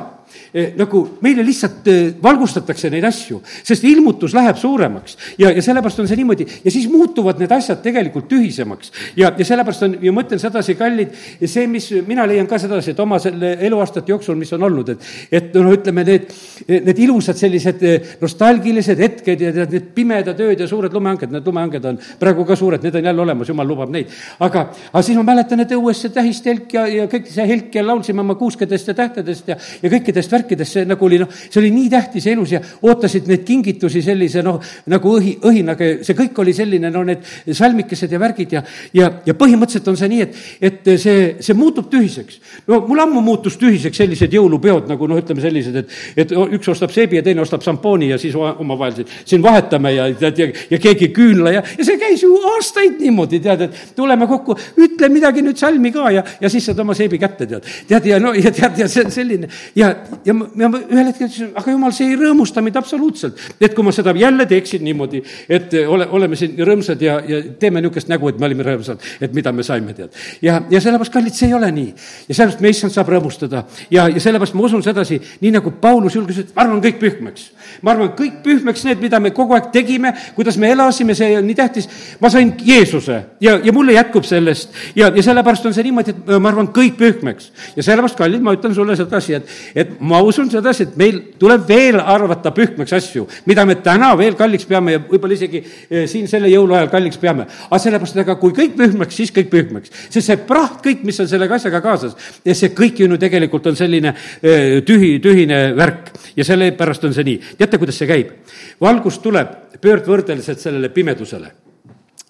nagu meile lihtsalt eh, valgustatakse neid asju, sest ilmutus läheb suuremaks ja, ja sellepärast on see niimoodi ja siis muutuvad need asjad tegelikult tühisemaks. ja, ja sellepärast on, ja ma ütlen sedasi, kallid, see, mis mina leian ka sedasi, et oma selle eluaastate jooksul, mis on olnud, et, et noh, ütleme need, need ilusad sellised eh, nostalgilised hetked ja tead, need pimedad ööd ja suured lumehanged, need lumehanged on praegu ka suured, need on jälle olemas, jumal lubab neid. aga, aga siis ma mäletan, et õues see tähistelk ja, ja kõik see helk ja laulsime oma kuuskedest ja tähtedest ja, ja kõikidest värkidest, see nagu oli noh, see oli nii tähtis elus ja ootasid neid kingitusi sellise noh, nagu õhi, õhinaga, see kõik oli selline, no need salmikesed ja värgid ja, ja, ja põhimõtteliselt on see nii, et, et see, see muutub tühiseks. no mul ammu muutus tühiseks sellised jõulupeod nagu noh, ütleme sellised, et, et üks ostab seebi ja teine ostab šampooni ja siis omavahel siin, vahetame ja tead, ja, ja keegi küünla ja, ja see käis ju aastaid niimoodi, tead, et tuleme kokku, ütle midagi nüüd salmi ka ja, ja siis saad oma seebi kätte, tead. tead, ja no ja tead, ja see on selline ja, ja ja ma, ja ma ühel hetkel ütlesin, aga jumal, see ei rõõmusta mind absoluutselt. et kui ma seda jälle teeksin niimoodi, et ole, oleme siin rõõmsad ja, ja teeme niisugust nägu, et me olime rõõmsad, et mida me saime, tead. ja, ja sellepärast, kallid, see ei ole nii. ja sellepärast me issand saab rõõmustada ja, ja sellepärast ma usun sedasi, nii nagu Paulus julges, et ma arvan kõik pühmeks. ma arvan kõik pühmeks need, mida me kogu aeg tegime, kuidas me elasime, see on nii tähtis. ma sain Jeesuse ja, ja mulle jätkub sellest ja, ja sellepärast on see niimoodi, et ma arvan kõik pühmeks. ja sellepärast, kallid, ma ütlen sulle sedasi, et, et ma usun sedasi, et meil tuleb veel arvata pühkmeks asju, mida me täna veel kalliks peame ja võib-olla isegi eh, siin selle jõuluajal kalliks peame. aga sellepärast, et aga kui kõik pühmeks, siis kõik pühmeks. sest see praht, kõik, mis on sellega asjaga kaasas, see kõik ju tegelikult on selline eh, tühi, tühine värk ja sellepärast on see nii. teate, kuidas see käib? valgus tuleb pöördvõrdeliselt sellele pimedusele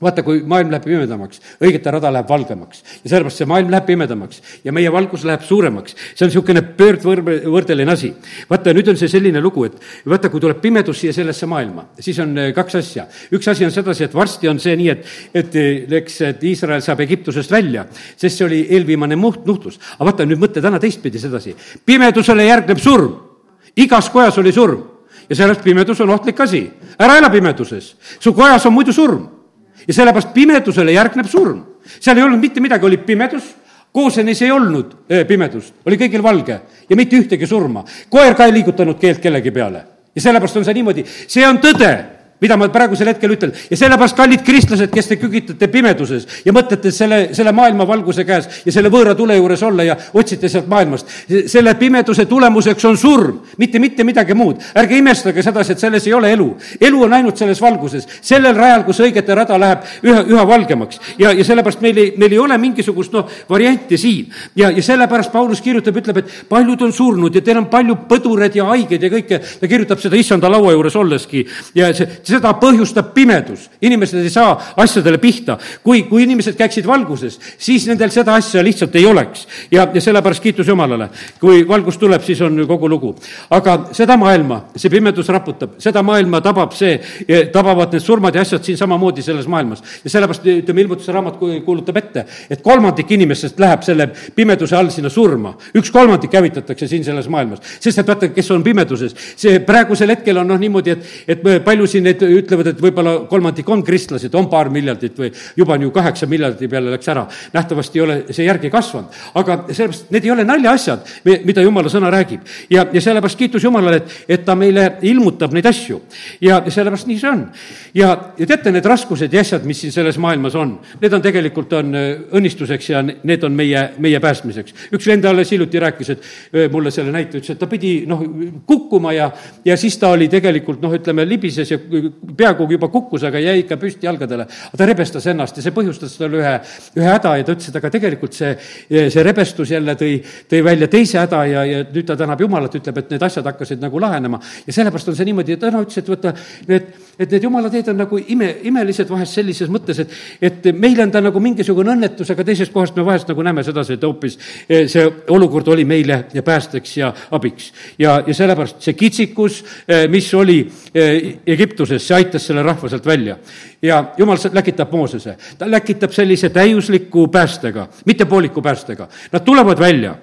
vaata, kui maailm läheb pimedamaks, õigete rada läheb valgemaks ja sellepärast see maailm läheb pimedamaks ja meie valgus läheb suuremaks. see on niisugune pöördvõrdeline asi. vaata, nüüd on see selline lugu, et vaata, kui tuleb pimedus siia sellesse maailma, siis on eh, kaks asja. üks asi on sedasi, et varsti on see nii, et, et eh, eks, et Iisrael saab Egiptusest välja, sest see oli eelviimane muht-, nuhtlus. aga vaata, nüüd mõtle täna teistpidi sedasi. pimedusele järgneb surm. igas kojas oli surm ja sellepärast pimedus on ohtlik asi. ära ela pimeduses, su kojas on muidu surm ja sellepärast pimedusele järgneb surm. seal ei olnud mitte midagi, oli pimedus, Koosenis ei olnud eh, pimedust, oli kõigil valge ja mitte ühtegi surma. koer ka ei liigutanud keelt kellegi peale. ja sellepärast on see niimoodi, see on tõde mida ma praegusel hetkel ütlen. ja sellepärast, kallid kristlased, kes te kügitate pimeduses ja mõtlete selle, selle maailma valguse käes ja selle võõra tule juures olla ja otsite sealt maailmast, selle pimeduse tulemuseks on surm, mitte mitte midagi muud. ärge imestage sedasi, et selles ei ole elu. elu on ainult selles valguses, sellel rajal, kus õigete rada läheb üha, üha valgemaks. ja, ja sellepärast meil ei, meil ei ole mingisugust noh, varianti siin. ja, ja sellepärast Paulus kirjutab, ütleb, et paljud on surnud ja teil on palju põdureid ja haigeid ja kõike, ta kirjutab seda issanda laua juures olleski ja see seda põhjustab pimedus. inimesed ei saa asjadele pihta. kui, kui inimesed käiksid valguses, siis nendel seda asja lihtsalt ei oleks. ja, ja sellepärast kiitus Jumalale. kui valgus tuleb, siis on kogu lugu. aga seda maailma, see pimedus raputab, seda maailma tabab see, tabavad need surmad ja asjad siin samamoodi selles maailmas. ja sellepärast ütleme, ilmutuse raamat kuulutab ette, et kolmandik inimestest läheb selle pimeduse all sinna surma. üks kolmandik hävitatakse siin selles maailmas. sest et vaata, kes on pimeduses, see praegusel hetkel on noh, niimoodi, et, et palju siin neid ütlevad, et võib-olla kolmandik on kristlased, on paar miljardit või juba on ju kaheksa miljardi peale läks ära. nähtavasti ei ole see järgi kasvanud, aga sellepärast need ei ole naljaasjad, mida jumala sõna räägib. ja, ja sellepärast kiitus Jumalale, et, et ta meile ilmutab neid asju. ja, ja sellepärast nii see on. ja, ja teate, need raskused ja asjad, mis siin selles maailmas on, need on tegelikult, on äh, õnnistuseks ja need on meie, meie päästmiseks. üks vend alles hiljuti rääkis, et äh, mulle selle näite, ütles, et ta pidi noh, kukkuma ja, ja siis ta oli tegelikult noh, ütleme, libises ja peaaegu juba kukkus, aga jäi ikka püsti jalgadele. ta rebestas ennast ja see põhjustas talle ühe, ühe häda ja ta ütles, et aga tegelikult see, see rebestus jälle tõi, tõi välja teise häda ja, ja nüüd ta tänab Jumalat, ütleb, et need asjad hakkasid nagu lahenema. ja sellepärast on see niimoodi, et täna ütles, et vaata, need, et need jumala teed on nagu ime, imelised vahest sellises mõttes, et, et meil on ta nagu mingisugune õnnetus, aga teisest kohast me vahest nagu näeme sedasi, et hoopis eh, see olukord oli meile ja päästeks ja abiks. ja, ja sellepärast see kitsikus, eh, mis oli eh, Egiptuses, see aitas selle rahva sealt välja. ja jumal läkitab Moosese, ta läkitab sellise täiusliku päästega, mitte pooliku päästega. Nad tulevad välja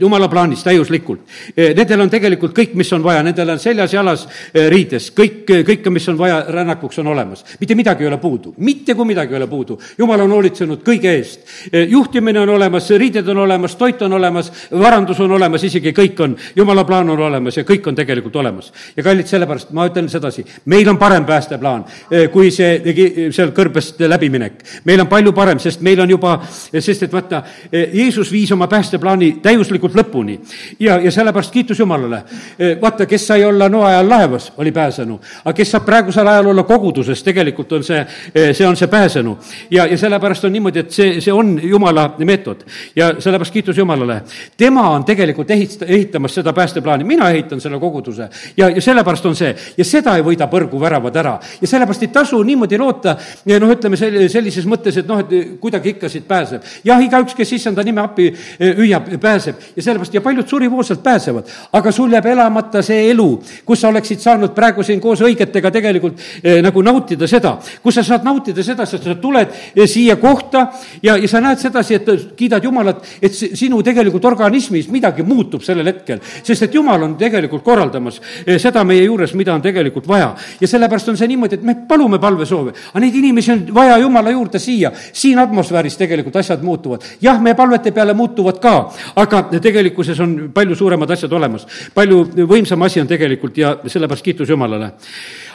jumala plaanis täiuslikult. Nendel on tegelikult kõik, mis on vaja, nendel on seljas-jalas eh, riides, kõik, kõike, mis on vaja rännakuks, on olemas. mitte midagi ei ole puudu, mitte kui midagi ei ole puudu. jumal on hoolitsenud kõige eest. juhtimine on olemas, riided on olemas, toit on olemas, varandus on olemas, isegi kõik on, jumala plaan on olemas ja kõik on tegelikult olemas. ja kallid, sellepärast ma ütlen sedasi, meil on parem päästeplaan, kui see seal kõrbest läbiminek. meil on palju parem, sest meil on juba, sest et vaata, Jeesus viis oma päästeplaani täielikult täiuslikult lõpuni. ja, ja sellepärast kiitus Jumalale. Eh, vaata, kes sai olla noa ajal laevas, oli pääsenu. aga kes saab praegusel ajal olla koguduses, tegelikult on see, eh, see on see pääsenu. ja, ja sellepärast on niimoodi, et see, see on Jumala meetod. ja sellepärast kiitus Jumalale. tema on tegelikult ehit-, ehitamas seda päästeplaani, mina ehitan selle koguduse. ja, ja sellepärast on see. ja seda ei võida põrgu väravad ära. ja sellepärast ei tasu niimoodi loota, noh, ütleme sel-, sellises mõttes, et noh, et kuidagi ikka siit pääseb. jah, igaüks, kes issanda nime appi eh, hüüab, pääseb pääseb ja sellepärast ja paljud surivoosalt pääsevad. aga sul jääb elamata see elu, kus sa oleksid saanud praegu siin koos õigetega tegelikult eh, nagu nautida seda, kus sa saad nautida seda, sest sa tuled eh, siia kohta ja, ja sa näed sedasi, et kiidad Jumalat, et sinu tegelikult organismis midagi muutub sellel hetkel, sest et Jumal on tegelikult korraldamas eh, seda meie juures, mida on tegelikult vaja. ja sellepärast on see niimoodi, et me palume palvesoove, aga neid inimesi on vaja Jumala juurde siia, siin atmosfääris tegelikult asjad muutuvad. jah, meie palvete peale muutuvad ka, aga aga tegelikkuses on palju suuremad asjad olemas. palju võimsam asi on tegelikult ja sellepärast kiitus Jumalale.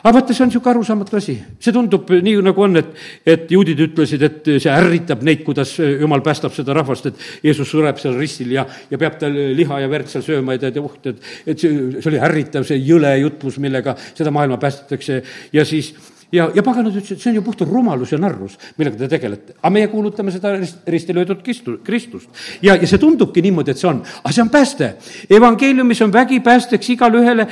aga vaata, see on niisugune arusaamatu asi. see tundub nii, nagu on, et, et juudid ütlesid, et see ärritab neid, kuidas Jumal päästab seda rahvast, et Jeesus sureb seal ristil ja, ja peab tal liha ja verd seal sööma ja tead, ja uh, et, et see, see oli ärritav, see jõle jutlus, millega seda maailma päästetakse ja siis ja, ja paganad ütlesid, see on ju puhtalt rumalus ja narrus, millega te tegelete. aga meie kuulutame seda risti löödud Kristu, Kristust. ja, ja see tundubki niimoodi, et see on, aga see on pääste. evangeeliumis on vägi päästeks igale ühele,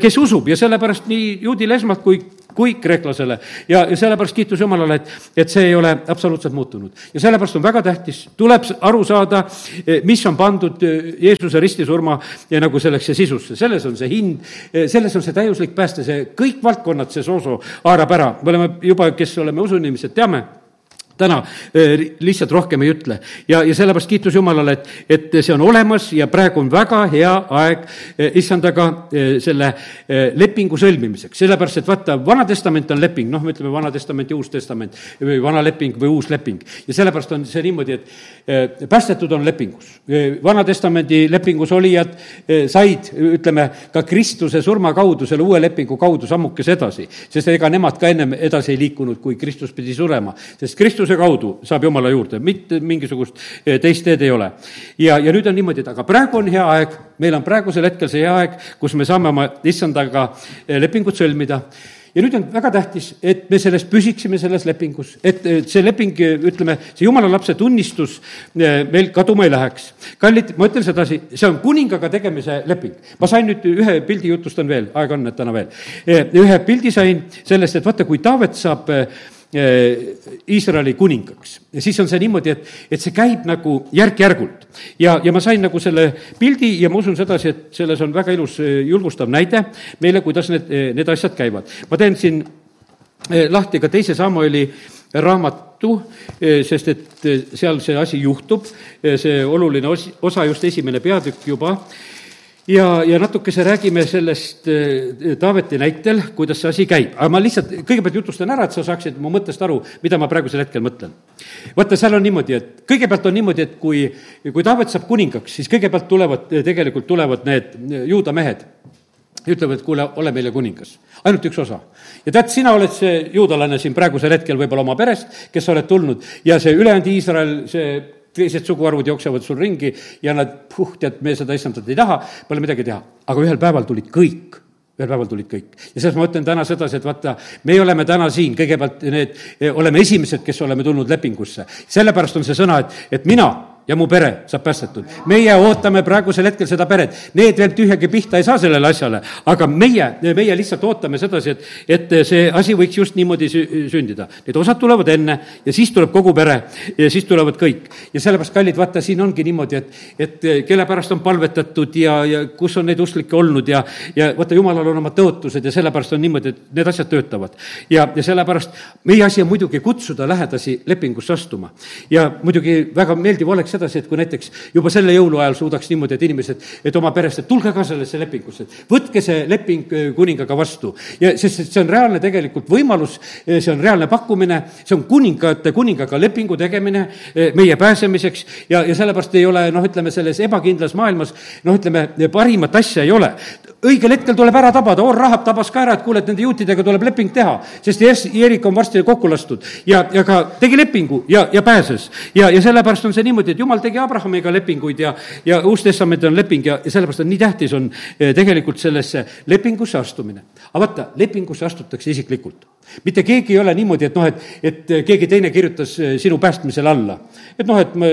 kes usub ja sellepärast nii juudil esmalt kui kui kreeklasele. Ja, ja sellepärast kiitus Jumalale, et, et see ei ole absoluutselt muutunud. ja sellepärast on väga tähtis, tuleb aru saada, mis on pandud Jeesuse ristisurma ja nagu selleks sisusse, selles on see hind, selles on see täiuslik pääste, see kõik valdkonnad, see sooso haarab ära, me oleme juba, kes oleme usuinimesed, teame täna lihtsalt rohkem ei ütle. ja, ja sellepärast kiitus Jumalale, et, et see on olemas ja praegu on väga hea aeg issandaga selle lepingu sõlmimiseks, sellepärast et vaata, Vana Testament on leping, noh, me ütleme Vana Testament ja Uus Testament või Vana leping või Uus leping. ja sellepärast on see niimoodi, et päästetud on lepingus. Vana Testamendi lepingus olijad said, ütleme, ka Kristuse surma kaudu, selle uue lepingu kaudu sammukese edasi, sest ega nemad ka ennem edasi ei liikunud, kui Kristus pidi surema, sest Kristuse Kristuse kaudu saab Jumala juurde, mitte mingisugust eh, teist teed ei ole. ja, ja nüüd on niimoodi, et aga praegu on hea aeg, meil on praegusel hetkel see hea aeg, kus me saame oma issandaga eh, lepingut sõlmida ja nüüd on väga tähtis, et me selles püsiksime, selles lepingus, et see leping, ütleme, see jumala lapse tunnistus eh, meil kaduma ei läheks. kallid, ma ütlen sedasi, see on kuningaga tegemise leping. ma sain nüüd ühe pildi, jutustan veel, aega on, täna veel. ühe pildi sain sellest, et vaata, kui Taavet saab Äh, Iisraeli kuningaks. ja siis on see niimoodi, et, et see käib nagu järk-järgult. ja, ja ma sain nagu selle pildi ja ma usun sedasi, et selles on väga ilus äh, julgustav näide meile, kuidas need, äh, need asjad käivad. ma teen siin lahti ka teise Samueli raamatu, sest et seal see asi juhtub, see oluline os-, osa, just esimene peatükk juba ja, ja natukese räägime sellest äh, Taaveti näitel, kuidas see asi käib. aga ma lihtsalt kõigepealt jutustan ära, et sa saaksid mu mõttest aru, mida ma praegusel hetkel mõtlen. vaata, seal on niimoodi, et kõigepealt on niimoodi, et kui, kui Taavet saab kuningaks, siis kõigepealt tulevad, tegelikult tulevad need juuda mehed ütlevad, et kuule, ole meile kuningas. ainult üks osa. ja tead, sina oled see juudalane siin praegusel hetkel võib-olla oma perest, kes sa oled tulnud, ja see ülejäänud Iisrael, see teised suguharud jooksevad sul ringi ja nad, puh, tead, me seda issandat ei taha, pole midagi teha. aga ühel päeval tulid kõik ühel päeval tulid kõik. ja selles ma ütlen täna sedasi, et vaata, me oleme täna siin, kõigepealt need, oleme esimesed, kes oleme tulnud lepingusse. sellepärast on see sõna, et, et mina ja mu pere saab päästetud. meie ootame praegusel hetkel seda peret. Need veel tühjagi pihta ei saa sellele asjale, aga meie, meie lihtsalt ootame sedasi, et, et see asi võiks just niimoodi sündida. Need osad tulevad enne ja siis tuleb kogu pere ja siis tulevad kõik. ja sellepärast, kallid, vaata, siin ongi niimoodi, et, et kelle pärast on palvetatud ja, ja kus on neid usklikke olnud ja, ja vaata, jumalal on omad tõotused ja sellepärast on niimoodi, et need asjad töötavad. ja, ja sellepärast meie asi on muidugi kutsuda lähedasi lepingusse astuma. ja muidugi väga meeldiv oleks sedasi, et kui näiteks juba selle jõuluajal suudaks niimoodi, et inimesed, et oma perest, et tulge ka sellesse lepingusse, et võtke see leping äh, kuningaga vastu. ja sest, et see on reaalne tegelikult võimalus, äh, see on reaalne pakkumine, see on kuningate, kuningaga lepingu tegemine äh, meie pääsemiseks ja, ja sellepärast ei ole noh, ütleme selles ebakindlas maailmas noh, ütleme, parimat asja ei ole õigel hetkel tuleb ära tabada, Or Rahab tabas ka ära, et kuule, et nende juutidega tuleb leping teha, sest Jerik on varsti kokku lastud ja, ja ka tegi lepingu ja, ja pääses. ja, ja sellepärast on see niimoodi, et jumal tegi Abrahamiga lepinguid ja, ja Uus Testament on leping ja, ja sellepärast on nii tähtis, on eh, tegelikult sellesse lepingusse astumine. aga vaata, lepingusse astutakse isiklikult mitte keegi ei ole niimoodi, et noh, et, et keegi teine kirjutas eh, sinu päästmisele alla. et noh, et me,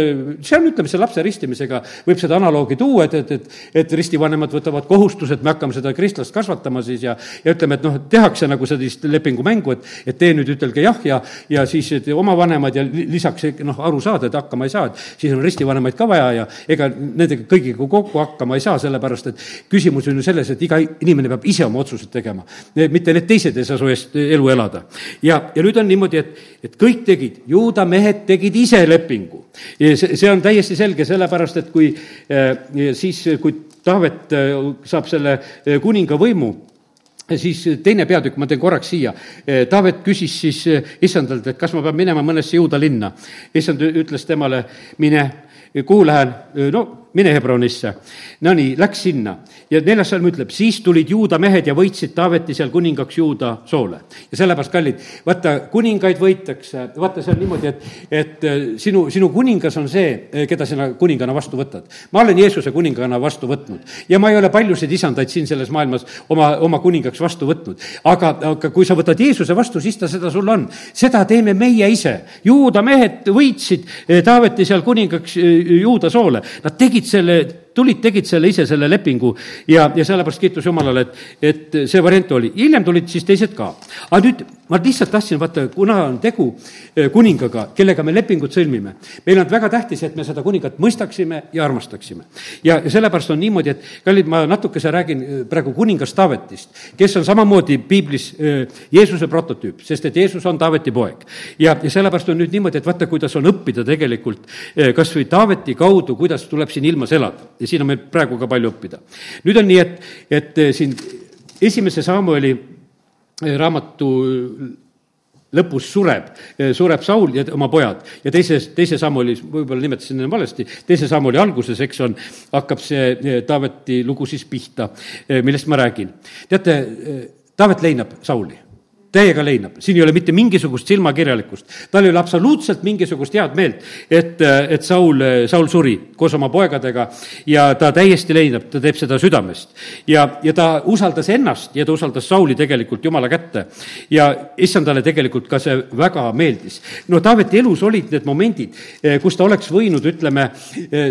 see on, ütleme, see lapse ristimisega võib seda analoogi tuua, et, et, et, et ristivanemad võtavad kohustused, me hakkame seda kristlast kasvatama siis ja, ja ütleme, et noh, tehakse nagu sellist lepingumängu, et, et tee nüüd, ütelge jah ja, ja siis oma vanemad ja lisaks noh, aru saada, et hakkama ei saa, et siis on ristivanemaid ka vaja ja ega nendega kõigiga kokku hakkama ei saa, sellepärast et küsimus on ju selles, et iga inimene peab ise oma otsused tegema. mitte need teised ei saa su eest elu elada elada. ja, ja nüüd on niimoodi, et, et kõik tegid, juuda mehed tegid ise lepingu. see, see on täiesti selge, sellepärast et kui äh, siis, kui Taavet äh, saab selle äh, kuninga võimu, siis teine peatükk, ma teen korraks siia. Taavet küsis siis issandalt, et kas ma pean minema mõnesse juuda linna. issand ütles temale, mine, kuhu lähen? no mine Hebronisse. Nonii, läks sinna ja neljas salm ütleb, siis tulid juuda mehed ja võitsid Taaveti seal kuningaks juuda soole. ja sellepärast, kallid, vaata, kuningaid võitakse, vaata, see on niimoodi, et, et äh, sinu, sinu kuningas on see, äh, keda sina kuningana vastu võtad. ma olen Jeesuse kuningana vastu võtnud ja ma ei ole paljusid isandaid siin selles maailmas oma, oma kuningaks vastu võtnud. aga, aga kui sa võtad Jeesuse vastu, siis ta seda sul on. seda teeme meie ise. juuda mehed võitsid äh, Taaveti seal kuningaks juuda soole. Nad tegid selle tulid, tegid selle ise, selle lepingu ja, ja sellepärast kiitus Jumalale, et, et see variant oli. hiljem tulid siis teised ka. aga nüüd ma lihtsalt tahtsin, vaata, kuna on tegu eh, kuningaga, kellega me lepingut sõlmime, meil on väga tähtis, et me seda kuningat mõistaksime ja armastaksime. ja sellepärast on niimoodi, et kallid, ma natukese räägin eh, praegu kuningas Taavetist, kes on samamoodi piiblis eh, Jeesuse prototüüp, sest et Jeesus on Taaveti poeg. ja, ja sellepärast on nüüd niimoodi, et vaata, kuidas on õppida tegelikult kas või Taaveti kaudu, kuidas tuleb siin ilmas elada ja siin on meil praegu ka palju õppida. nüüd on nii, et, et siin esimese Samueli raamatu lõpus sureb, sureb Saul ja oma pojad ja teises, teise Samueli, võib-olla nimetasin enne valesti, teise Samueli alguses, eks on, hakkab see Taaveti lugu siis pihta, millest ma räägin. teate, Taavet leinab Sauli täiega leinab, siin ei ole mitte mingisugust silmakirjalikkust. tal ei ole absoluutselt mingisugust head meelt, et, et Saul, Saul suri koos oma poegadega ja ta täiesti leinab, ta teeb seda südamest. ja, ja ta usaldas ennast ja ta usaldas Sauli tegelikult Jumala kätte. ja issandale tegelikult ka see väga meeldis. no Taaveti elus olid need momendid, kus ta oleks võinud, ütleme,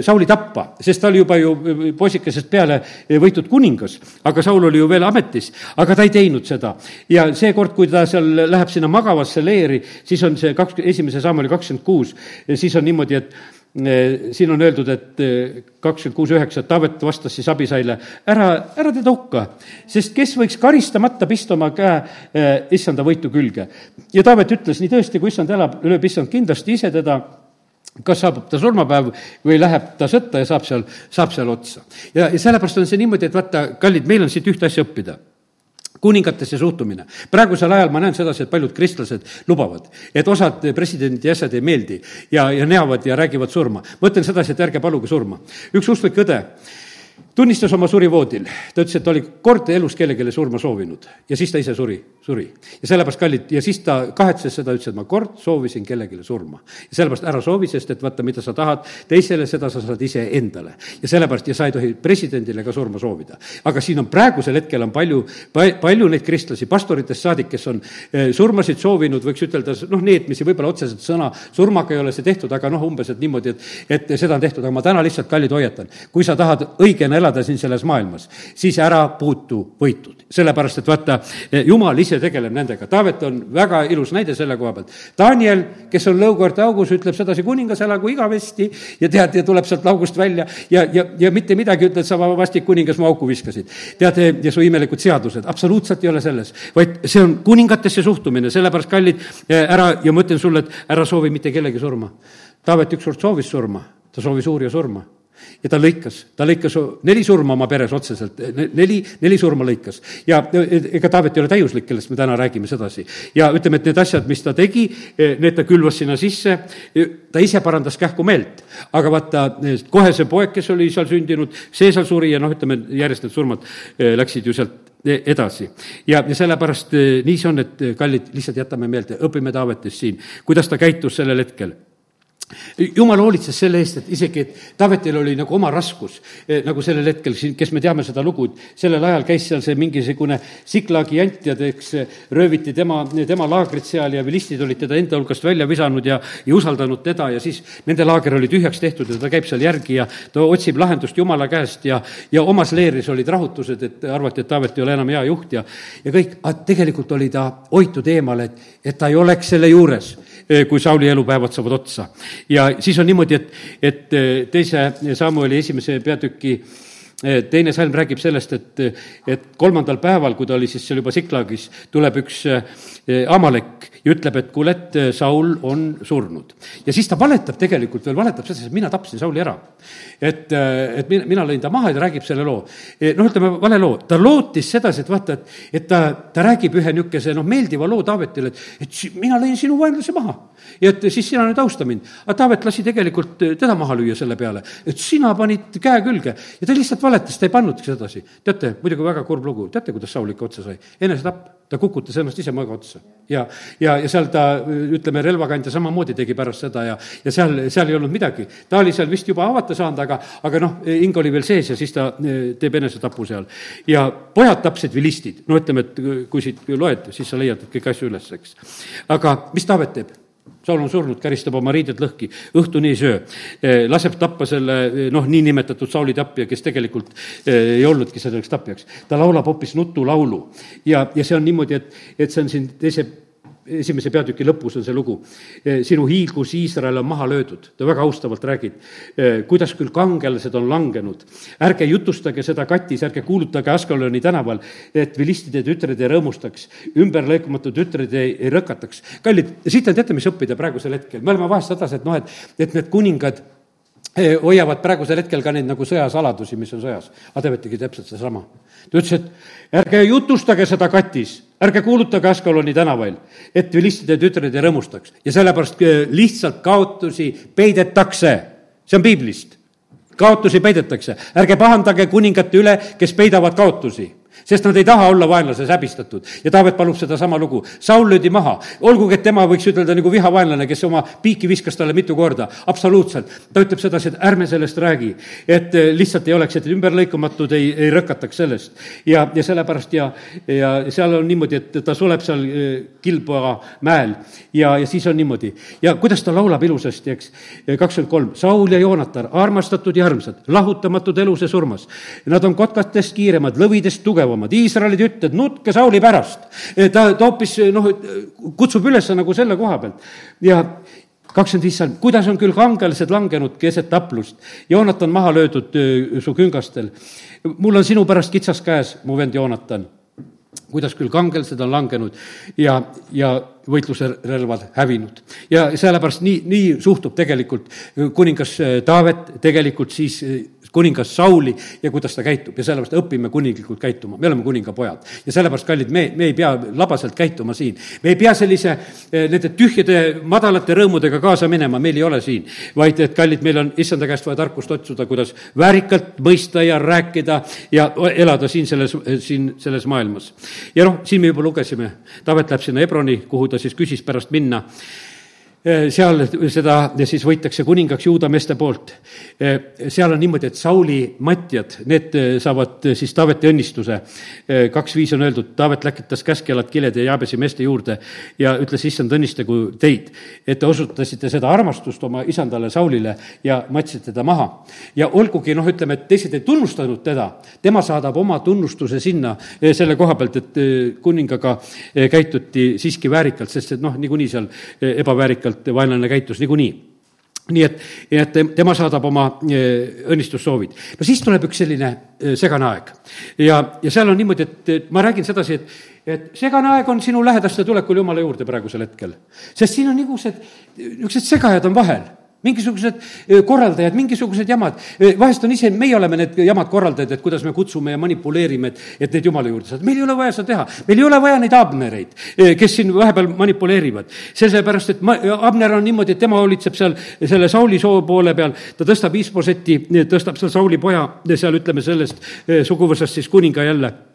Sauli tappa, sest ta oli juba ju poisikesest peale võitud kuningas, aga Saul oli ju veel ametis, aga ta ei teinud seda. ja seekord, kui kui ta seal läheb sinna magavasse leeri, siis on see kaks, esimese samm oli kakskümmend kuus, siis on niimoodi, et eh, siin on öeldud, et eh, kakskümmend kuus üheksa, et Taavet vastas siis Abisaile, ära, ära teda hukka, sest kes võiks karistamata pista oma käe eh, issanda võitu külge. ja Taavet ütles, nii tõesti, kui issand elab, lööb issand kindlasti ise teda kas saabub ta surmapäev või läheb ta sõtta ja saab seal, saab seal otsa. ja, ja sellepärast on see niimoodi, et vaata, kallid, meil on siit ühte asja õppida kuningatesse suhtumine. praegusel ajal ma näen sedasi, et paljud kristlased lubavad, et osad presidendi asjad ei meeldi ja, ja neavad ja räägivad surma. ma ütlen sedasi, et ärge paluge surma. üks usklik õde tunnistas oma surivoodil, ta ütles, et ta oli kord elus kellelegi surma soovinud ja siis ta ise suri suri. ja sellepärast, kallid, ja siis ta kahetses seda, ütles, et ma kord soovisin kellelegi surma. ja sellepärast ära soovi, sest et vaata, mida sa tahad teisele, seda sa saad ise endale. ja sellepärast, ja sa ei tohi presidendile ka surma soovida. aga siin on praegusel hetkel on palju, palju neid kristlasi, pastoritest saadik, kes on eh, surmasid soovinud, võiks ütelda, noh, neetmisi, võib-olla otseselt sõna surmaga ei ole see tehtud, aga noh, umbes, et niimoodi, et, et seda on tehtud, aga ma täna lihtsalt, kallid, hoiatan, kui sa tahad õigena elada siin selles maailmas, siis ära puutu võitud. sellepärast, et vaata, jumal ise tegeleb nendega. Taavet on väga ilus näide selle koha pealt. Daniel, kes on lõukoerte augus, ütleb sedasi, kuningas elagu igavesti ja tead, ja tuleb sealt august välja ja, ja, ja mitte midagi ütled, sa vastik kuningas mu auku viskasid. tead, ja su imelikud seadused, absoluutselt ei ole selles, vaid see on kuningatesse suhtumine, sellepärast, kallid, ära, ja ma ütlen sulle, et ära soovi mitte kellegi surma. Taavet ükskord soovis surma, ta soovis uurija surma ja ta lõikas, ta lõikas neli surma oma peres otseselt, neli, neli surma lõikas. ja ega Taavet ei ole täiuslik, kellest me täna räägime sedasi. ja ütleme, et need asjad, mis ta tegi, need ta külvas sinna sisse, ta ise parandas kähku meelt. aga vaata, kohe see poeg, kes oli seal sündinud, see seal suri ja noh, ütleme järjest need surmad eh, läksid ju sealt eh, edasi. ja, ja sellepärast eh, nii see on, et kallid, lihtsalt jätame meelde, õpime Taavetist siin, kuidas ta käitus sellel hetkel jumal hoolitses selle eest, et isegi, et Taavetil oli nagu oma raskus, eh, nagu sellel hetkel siin, kes me teame seda lugu, et sellel ajal käis seal see mingisugune Siklagi jant ja eks rööviti tema, tema laagrit seal ja vilistid olid teda enda hulgast välja visanud ja, ja usaldanud teda ja siis nende laager oli tühjaks tehtud ja ta käib seal järgi ja ta otsib lahendust Jumala käest ja, ja omas leeris olid rahutused, et arvati, et Taavet ei ole enam hea juht ja, ja kõik, aga tegelikult oli ta hoitud eemale, et, et ta ei oleks selle juures. Eh, kui Sauli elupäevad saavad otsa. ja siis on niimoodi, et, et eh, teise Samueli esimese peatüki eh, teine salm räägib sellest, et, et kolmandal päeval, kui ta oli siis seal juba Siklagis, tuleb üks Amalek ja ütleb, et kuule, et Saul on surnud. ja siis ta valetab tegelikult veel, valetab selles, et mina tapsin Sauli ära. et, et mina, mina lõin ta maha ja ta räägib selle loo. noh, ütleme vale loo, ta lootis sedasi, et vaata, et, et ta, ta räägib ühe niisuguse noh, meeldiva loo Taavetile, et, et mina lõin sinu vaenlase maha. ja et siis sina nüüd austa mind. aga Taavet lasi tegelikult teda maha lüüa selle peale, et sina panid käe külge ja ta lihtsalt valetas, ta ei pannudki sedasi. teate, muidugi väga kurb lugu, teate, kuidas Saul ikka otsa sai? enesetapp ta kukutas ennast ise mõõga otsa. ja, ja, ja seal ta, ütleme, relvakandja samamoodi tegi pärast seda ja, ja seal, seal ei olnud midagi. ta oli seal vist juba avata saanud, aga, aga noh, hing oli veel sees ja siis ta eh, teeb enesetapu seal. ja pojad tapsid vilistid, no ütleme, et kui siit loed, siis sa leiad kõiki asju üles, eks. aga mis Taavet teeb? Saul on surnud, käristab oma riided lõhki, õhtuni ei söö. Eh, laseb tappa selle eh, noh, niinimetatud Sauli tapja, kes tegelikult eh, ei olnudki selleks tapjaks. ta laulab hoopis nutulaulu ja, ja see on niimoodi, et, et see on siin teise esimese peatüki lõpus on see lugu. Eh, sinu hiilgus Iisrael on maha löödud, ta väga austavalt räägib, eh, kuidas küll kangelased on langenud. ärge jutustage seda katis, ärge kuulutage Askaloni tänaval, et vilistide tütred ei rõõmustaks, ümberlõikumatu tütred ei, ei rõkataks. kallid, siit on teate, mis õppida praegusel hetkel, me oleme vahest hädas, et noh, et, et need kuningad eh, hoiavad praegusel hetkel ka neid nagu sõjasaladusi, mis on sõjas. aga te võtegi täpselt sedasama. Ta ütles, et ärge jutustage seda katis ärge kuulutage Askaloni tänavail, et vilistide tütred ei rõõmustaks ja sellepärast äh, lihtsalt kaotusi peidetakse. see on piiblist. kaotusi peidetakse, ärge pahandage kuningate üle, kes peidavad kaotusi sest nad ei taha olla vaenlases häbistatud. ja Taavet palub sedasama lugu. Saul löödi maha, olgugi et tema võiks ütelda nagu vihavaenlane, kes oma piiki viskas talle mitu korda, absoluutselt. ta ütleb sedasi, et ärme sellest räägi, et eh, lihtsalt ei oleks, et ümberlõikamatud ei, ei rõkataks sellest. ja, ja sellepärast ja, ja seal on niimoodi, et ta suleb seal eh, Kilboa mäel ja, ja siis on niimoodi. ja kuidas ta laulab ilusasti, eks, kakskümmend kolm, Saul ja Joonatar, armastatud ja armsad, lahutamatud elus ja surmas. Nad on kotkatest kiiremad, lõvidest tugevamad tugevamad, Iisraeli tütred, nutke Sauli pärast. ta, ta hoopis noh, kutsub üles nagu selle koha pealt ja kakskümmend viis salm, kuidas on küll kangelased langenud keset taplust, Joonatan maha löödud su küngastel. mul on sinu pärast kitsas käes, mu vend Joonatan kuidas küll kangelased on langenud ja, ja võitluse relvad hävinud. ja sellepärast nii, nii suhtub tegelikult kuningas Taavet tegelikult siis kuningas Sauli ja kuidas ta käitub ja sellepärast õpime kuninglikult käituma, me oleme kuninga pojad. ja sellepärast, kallid, me, me ei pea labaselt käituma siin. me ei pea sellise, eh, nende tühjade madalate rõõmudega kaasa minema, meil ei ole siin. vaid et, kallid, meil on issanda käest vaja tarkust otsuda, kuidas väärikalt mõista ja rääkida ja elada siin selles, siin selles maailmas. ja noh, siin me juba lugesime, Taavet läheb sinna Hebroni, kuhu ta siis küsis pärast minna seal seda siis võitakse kuningaks juuda meeste poolt. Seal on niimoodi, et Sauli matjad, need eh, saavad siis Taaveti õnnistuse. kaks viis on öeldud, Taavet läkitas käskjalad kilede ja Jaabesi meeste juurde ja ütles, issand, õnnistagu teid, et te osutasite seda armastust oma isandale Saulile ja matsite ta maha. ja olgugi noh, ütleme, et teised ei tunnustanud teda, tema saadab oma tunnustuse sinna selle koha pealt, et kuningaga käituti siiski väärikalt, sest et noh, niikuinii seal ebaväärikalt viisakalt vaenlane käitus niikuinii nii et, et tema saadab oma e, õnnistussoovid. no siis tuleb üks selline e, segane aeg. ja, ja seal on niimoodi, et ma räägin sedasi, et, et segane aeg on sinu lähedaste tulekul Jumala juurde praegusel hetkel. sest siin on niisugused, niisugused segajad on vahel mingisugused korraldajad, mingisugused jamad, vahest on ise, meie oleme need jamad korraldajad, et kuidas me kutsume ja manipuleerime, et, et neid jumala juurde saada, meil ei ole vaja seda teha. meil ei ole vaja neid Abnereid, kes siin vahepeal manipuleerivad. sellepärast, et ma, Abner on niimoodi, et tema hoolitseb seal selle Sauli soo poole peal, ta tõstab Isboseti, tõstab seal Sauli poja, seal ütleme sellest suguvõsast siis kuninga jälle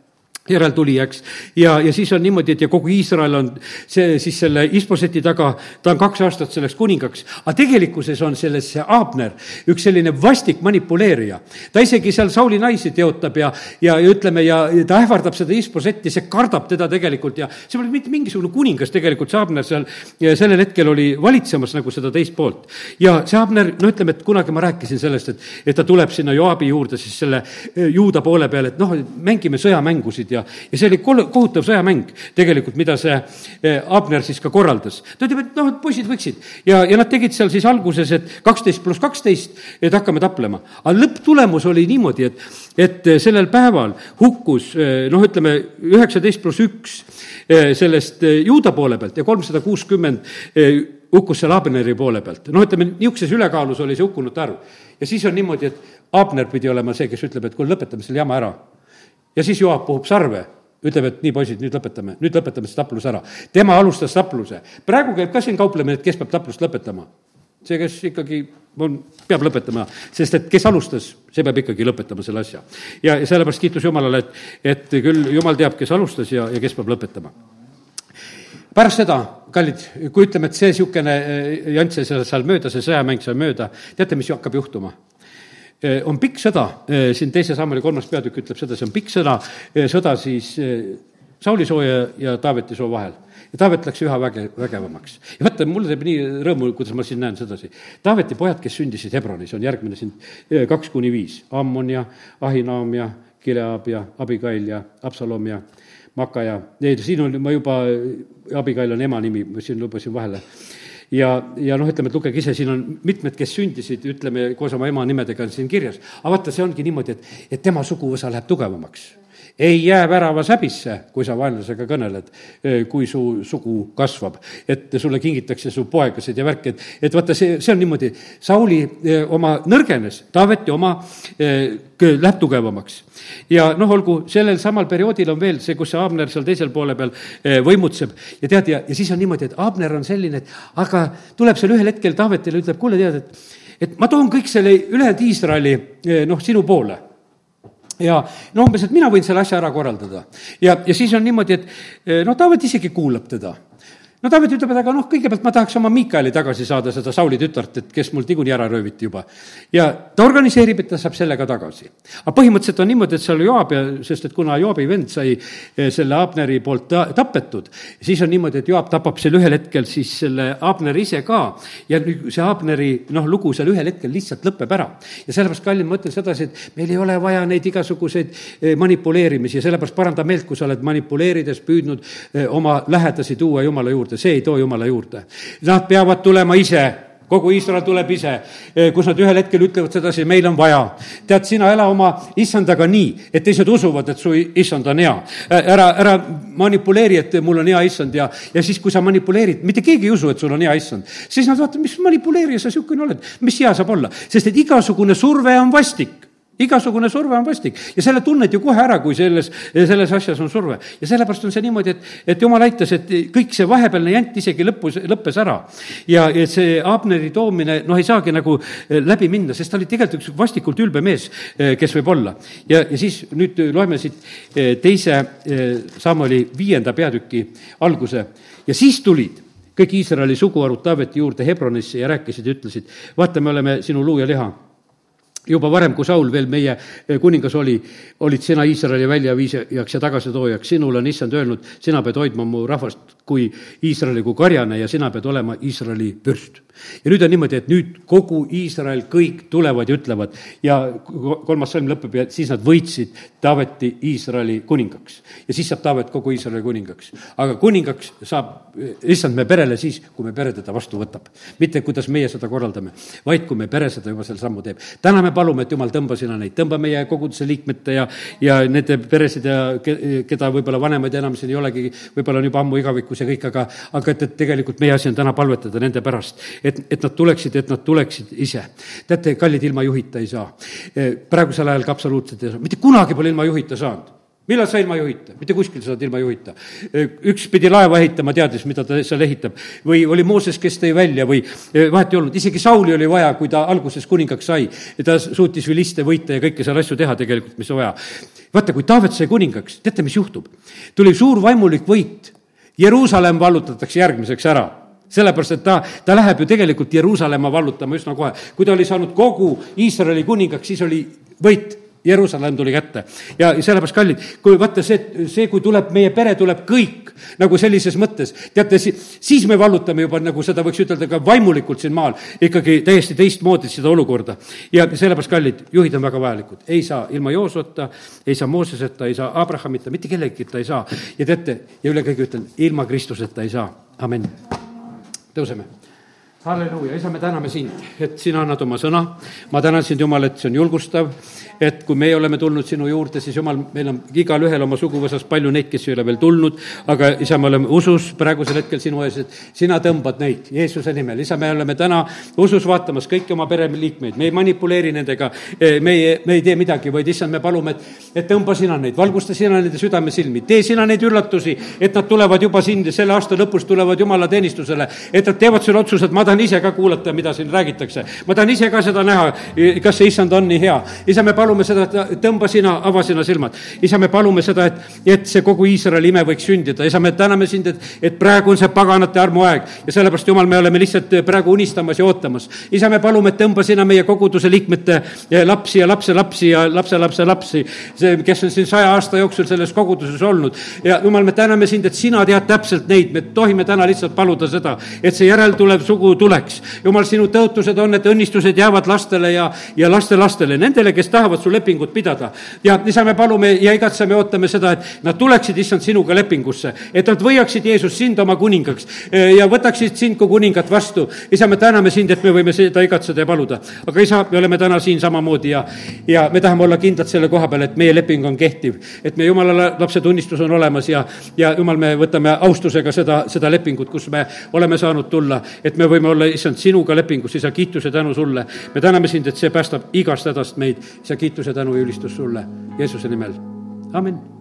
järeltulijaks ja, ja siis on niimoodi, et ja kogu Iisrael on see siis selle Isboseti taga, ta on kaks aastat selleks kuningaks, aga tegelikkuses on selles see Abner üks selline vastik manipuleerija. ta isegi seal Sauli naisi teotab ja, ja, ja ütleme, ja ta ähvardab seda Isbosetti, see kardab teda tegelikult ja see pole mitte mingisugune kuningas tegelikult, see Abner seal sellel hetkel oli valitsemas nagu seda teist poolt. ja see Abner, no ütleme, et kunagi ma rääkisin sellest, et, et ta tuleb sinna Joabi juurde siis selle juuda poole peal, et noh, mängime sõjamängusid ja, ja see oli kol-, kohutav sõjamäng tegelikult, mida see eh, Abner siis ka korraldas. ta ütleb, et noh, et poisid võiksid ja, ja nad tegid seal siis alguses, et kaksteist pluss kaksteist, et hakkame taplema. aga lõpptulemus oli niimoodi, et, et sellel päeval hukkus eh, noh, ütleme üheksateist pluss üks eh, sellest juuda poole pealt ja kolmsada kuuskümmend hukkus seal Abneri poole pealt. noh, ütleme, niisuguses ülekaalus oli see hukkunute arv. ja siis on niimoodi, et Abner pidi olema see, kes ütleb, et kuule, lõpetame selle jama ära ja siis Joab puhub sarve, ütleb, et nii, poisid, nüüd lõpetame, nüüd lõpetame see taplus ära. tema alustas tapluse. praegu käib ka siin kauplemine, et kes peab taplust lõpetama. see, kes ikkagi on, peab lõpetama, sest et kes alustas, see peab ikkagi lõpetama selle asja. ja, ja sellepärast kiitus Jumalale, et, et küll Jumal teab, kes alustas ja, ja kes peab lõpetama pärast seda, kallid, kui ütleme, et see niisugune eh, jants sai seal mööda, see sõjamäng sai mööda, teate, mis hakkab juhtuma? Eh, on pikk sõda, eh, siin teise sammuli kolmas peatükk ütleb seda, see on pikk sõda, eh, sõda siis Sauli soo ja, ja Taaveti soo vahel. ja Taavet läks üha väge, vägevamaks. ja vaata, mulle teeb nii rõõmu, kuidas ma siin näen sedasi. Taaveti pojad, kes sündisid Hebronis, on järgmine siin kaks kuni viis. Ammon ja Ahinaam ja Gileab ja Abigail ja Absalom ja Maka ja, siin on, ma juba, Abigail on ema nimi, ma siin lubasin vahele ja, ja noh, ütleme, et lugege ise, siin on mitmed, kes sündisid, ütleme, koos oma ema nimedega on siin kirjas. aga vaata, see ongi niimoodi, et, et tema suguvõsa läheb tugevamaks ei jää väravas häbisse, kui sa vaenlasega kõneled, kui su sugu kasvab. et sulle kingitakse su poegasid ja värki, et, et vaata, see, see on niimoodi, Sauli oma nõrgenes, Taaveti oma läheb tugevamaks. ja noh, olgu, sellel samal perioodil on veel see, kus see Abner seal teisel poole peal võimutseb ja tead, ja, ja siis on niimoodi, et Abner on selline, et aga tuleb seal ühel hetkel Taavetile, ütleb, kuule, tead, et et ma toon kõik selle ülejäänud Iisraeli noh, sinu poole ja no umbes, et mina võin selle asja ära korraldada. ja, ja siis on niimoodi, et eh, noh, Taavet isegi kuulab teda no Taavet ütleb, et aga noh, kõigepealt ma tahaks oma Miikaeli tagasi saada, seda Sauli tütart, et kes mul niikuinii ära rööviti juba. ja ta organiseerib, et ta saab selle ka tagasi. aga põhimõtteliselt on niimoodi, et seal Joab ja, sest et kuna Joabi vend sai eh, selle Abneri poolt ta, tapetud, siis on niimoodi, et Joab tapab seal ühel hetkel siis selle Abneri ise ka ja see Abneri noh, lugu seal ühel hetkel lihtsalt lõpeb ära. ja sellepärast, kallid, ma ütlen sedasi, et meil ei ole vaja neid igasuguseid eh, manipuleerimisi ja sellepärast paranda meelt, kui sa oled manipuleerides püüdnud eh, oma lähedasi tuua Jumala juurde juurde, see ei too Jumala juurde. Nad peavad tulema ise kogu Iisrael tuleb ise, eh, kus nad ühel hetkel ütlevad sedasi, meil on vaja. tead, sina ela oma issandaga nii, et teised usuvad, et su issand on hea. Ära, ära manipuleeri, et mul on hea issand ja, ja siis, kui sa manipuleerid, mitte keegi ei usu, et sul on hea issand. siis nad vaatavad, mis manipuleerija sa niisugune oled, mis hea saab olla, sest et igasugune surve on vastik igasugune surve on vastik ja selle tunned ju kohe ära, kui selles, selles asjas on surve. ja sellepärast on see niimoodi, et, et jumal aitas, et kõik see vahepealne jant isegi lõpus, lõppes ära. ja, ja see Abneri toomine, noh, ei saagi nagu eh, läbi minna, sest ta oli tegelikult üks vastikult ülbe mees, eh, kes võib olla. ja, ja siis nüüd loeme siit eh, teise Samuli viienda peatüki alguse ja siis tulid kõik Iisraeli suguharud Taaveti juurde Hebronisse ja rääkisid ja ütlesid, vaata, me oleme sinu luu ja liha juba varem, kui Saul veel meie eh, kuningas oli, olid sina Iisraeli väljaviisijaks ja tagasitoojaks, sinule on issand öelnud, sina pead hoidma mu rahvast kui Iisraeli kui karjane ja sina pead olema Iisraeli pürst ja nüüd on niimoodi, et nüüd kogu Iisrael kõik tulevad ja ütlevad ja kolmas salm lõpeb ja siis nad võitsid Taaveti Iisraeli kuningaks. ja siis saab Taavet kogu Iisraeli kuningaks. aga kuningaks saab issand me perele siis, kui me pere teda vastu võtab. mitte kuidas meie seda korraldame, vaid kui me pere seda juba selle sammu teeb. täna me palume, et jumal, tõmba sina neid, tõmba meie koguduse liikmete ja, ja nende peresid ja keda võib-olla vanemaid enam siin ei olegi, võib-olla on juba ammu igavikus ja kõik, aga, aga et, et tegelikult meie asi on täna palvetada nende pärast et, et nad tuleksid, et nad tuleksid ise. teate, kallid, ilma juhita ei saa. Eh, praegusel ajal ka absoluutselt ei saa, mitte kunagi pole ilma juhita saanud millal sa ilma juhita, mitte kuskil saad ilma juhita. Eh, üks pidi laeva ehitama, teadis, mida ta seal ehitab. või oli Mooses, kes tõi välja või eh, vahet ei olnud, isegi Sauli oli vaja, kui ta alguses kuningaks sai. ta suutis viliste võita ja kõike seal asju teha tegelikult, mis on vaja. vaata, kui Taavet sai kuningaks, teate, mis juhtub? tuli suur vaimulik võit. Jeruusalemm vallutatakse järgmiseks ära sellepärast, et ta, ta läheb ju tegelikult Jeruusalemma vallutama üsna kohe. kui ta oli saanud kogu Iisraeli kuningaks, siis oli võit Jeruusalemm tuli kätte. ja sellepärast, kallid, kui vaata see, see, kui tuleb, meie pere tuleb kõik nagu sellises mõttes, teate, siis me vallutame juba nagu seda võiks ütelda ka vaimulikult siin maal ikkagi täiesti teistmoodi seda olukorda. ja sellepärast, kallid, juhid on väga vajalikud. ei saa ilma Joosota, ei saa Mooseseta, ei saa Abrahamita, mitte kellegita ei saa. ja teate, ja üle kõige ütlen, ilma Kristuseta ei saa, amin tõuseme. Halleluuja, isa, me täname sind, et sina annad oma sõna. ma tänan sind, Jumal, et see on julgustav et kui meie oleme tulnud sinu juurde, siis jumal, meil on igalühel oma suguvõsas palju neid, kes ei ole veel tulnud, aga isa, me oleme usus praegusel hetkel sinu ees, et sina tõmbad neid Jeesuse nimel. isa, me oleme täna usus vaatamas kõiki oma pereliikmeid, me ei manipuleeri nendega, e, me ei, me ei tee midagi, vaid issand, me palume, et, et tõmba sina neid, valgusta sina nende südamesilmi, tee sina neid üllatusi, et nad tulevad juba sind ja selle aasta lõpus tulevad jumala teenistusele, et nad teevad selle otsuse, et ma tahan ise ka kuulata, mida siin räägitakse. ma tahan ise ka seda näha, kas see issand on nii hea. isa, me palume seda, tõmba sina, ava sina silmad. isa, me palume seda, et, et see kogu Iisraeli ime võiks sündida. isa, me täname sind, et, et praegu on see paganate armuaeg ja sellepärast, Jumal, me oleme lihtsalt praegu unistamas ja ootamas. isa, me palume, et tõmba sina meie koguduse liikmete lapsi ja lapselapsi ja lapselapselapsi, see, kes on siin saja aasta jooksul selles koguduses olnud. ja Jumal, me täname sind, et sina tead täpselt neid, me tohime täna lihtsalt paluda seda, et see järeltulev sugu tuleks. Jumal, sinu tõotused on, et õnnistused jäävad lastele ja, ja lastelastele, nendele, kes tahavad su lepingut pidada. ja isa, me palume ja igatseme, ootame seda, et nad tuleksid, issand, sinuga lepingusse, et nad võiaksid, Jeesus, sind oma kuningaks e, ja võtaksid sind kui kuningat vastu. isa, me täname sind, et me võime seda igatseda ja paluda. aga isa, me oleme täna siin samamoodi ja, ja me tahame olla kindlad selle koha peal, et meie leping on kehtiv, et meie jumala lapse tunnistus on olemas ja, ja jumal, me võtame austusega seda, seda lepingut, kus me oleme saanud tulla, et me võime olla, issand, sinuga lepingus, isa, kiituse tänu sulle. me täname sind, et see päästab igast hädast meid, isa, kiituse tänu ja ülistus sulle Jeesuse nimel, amin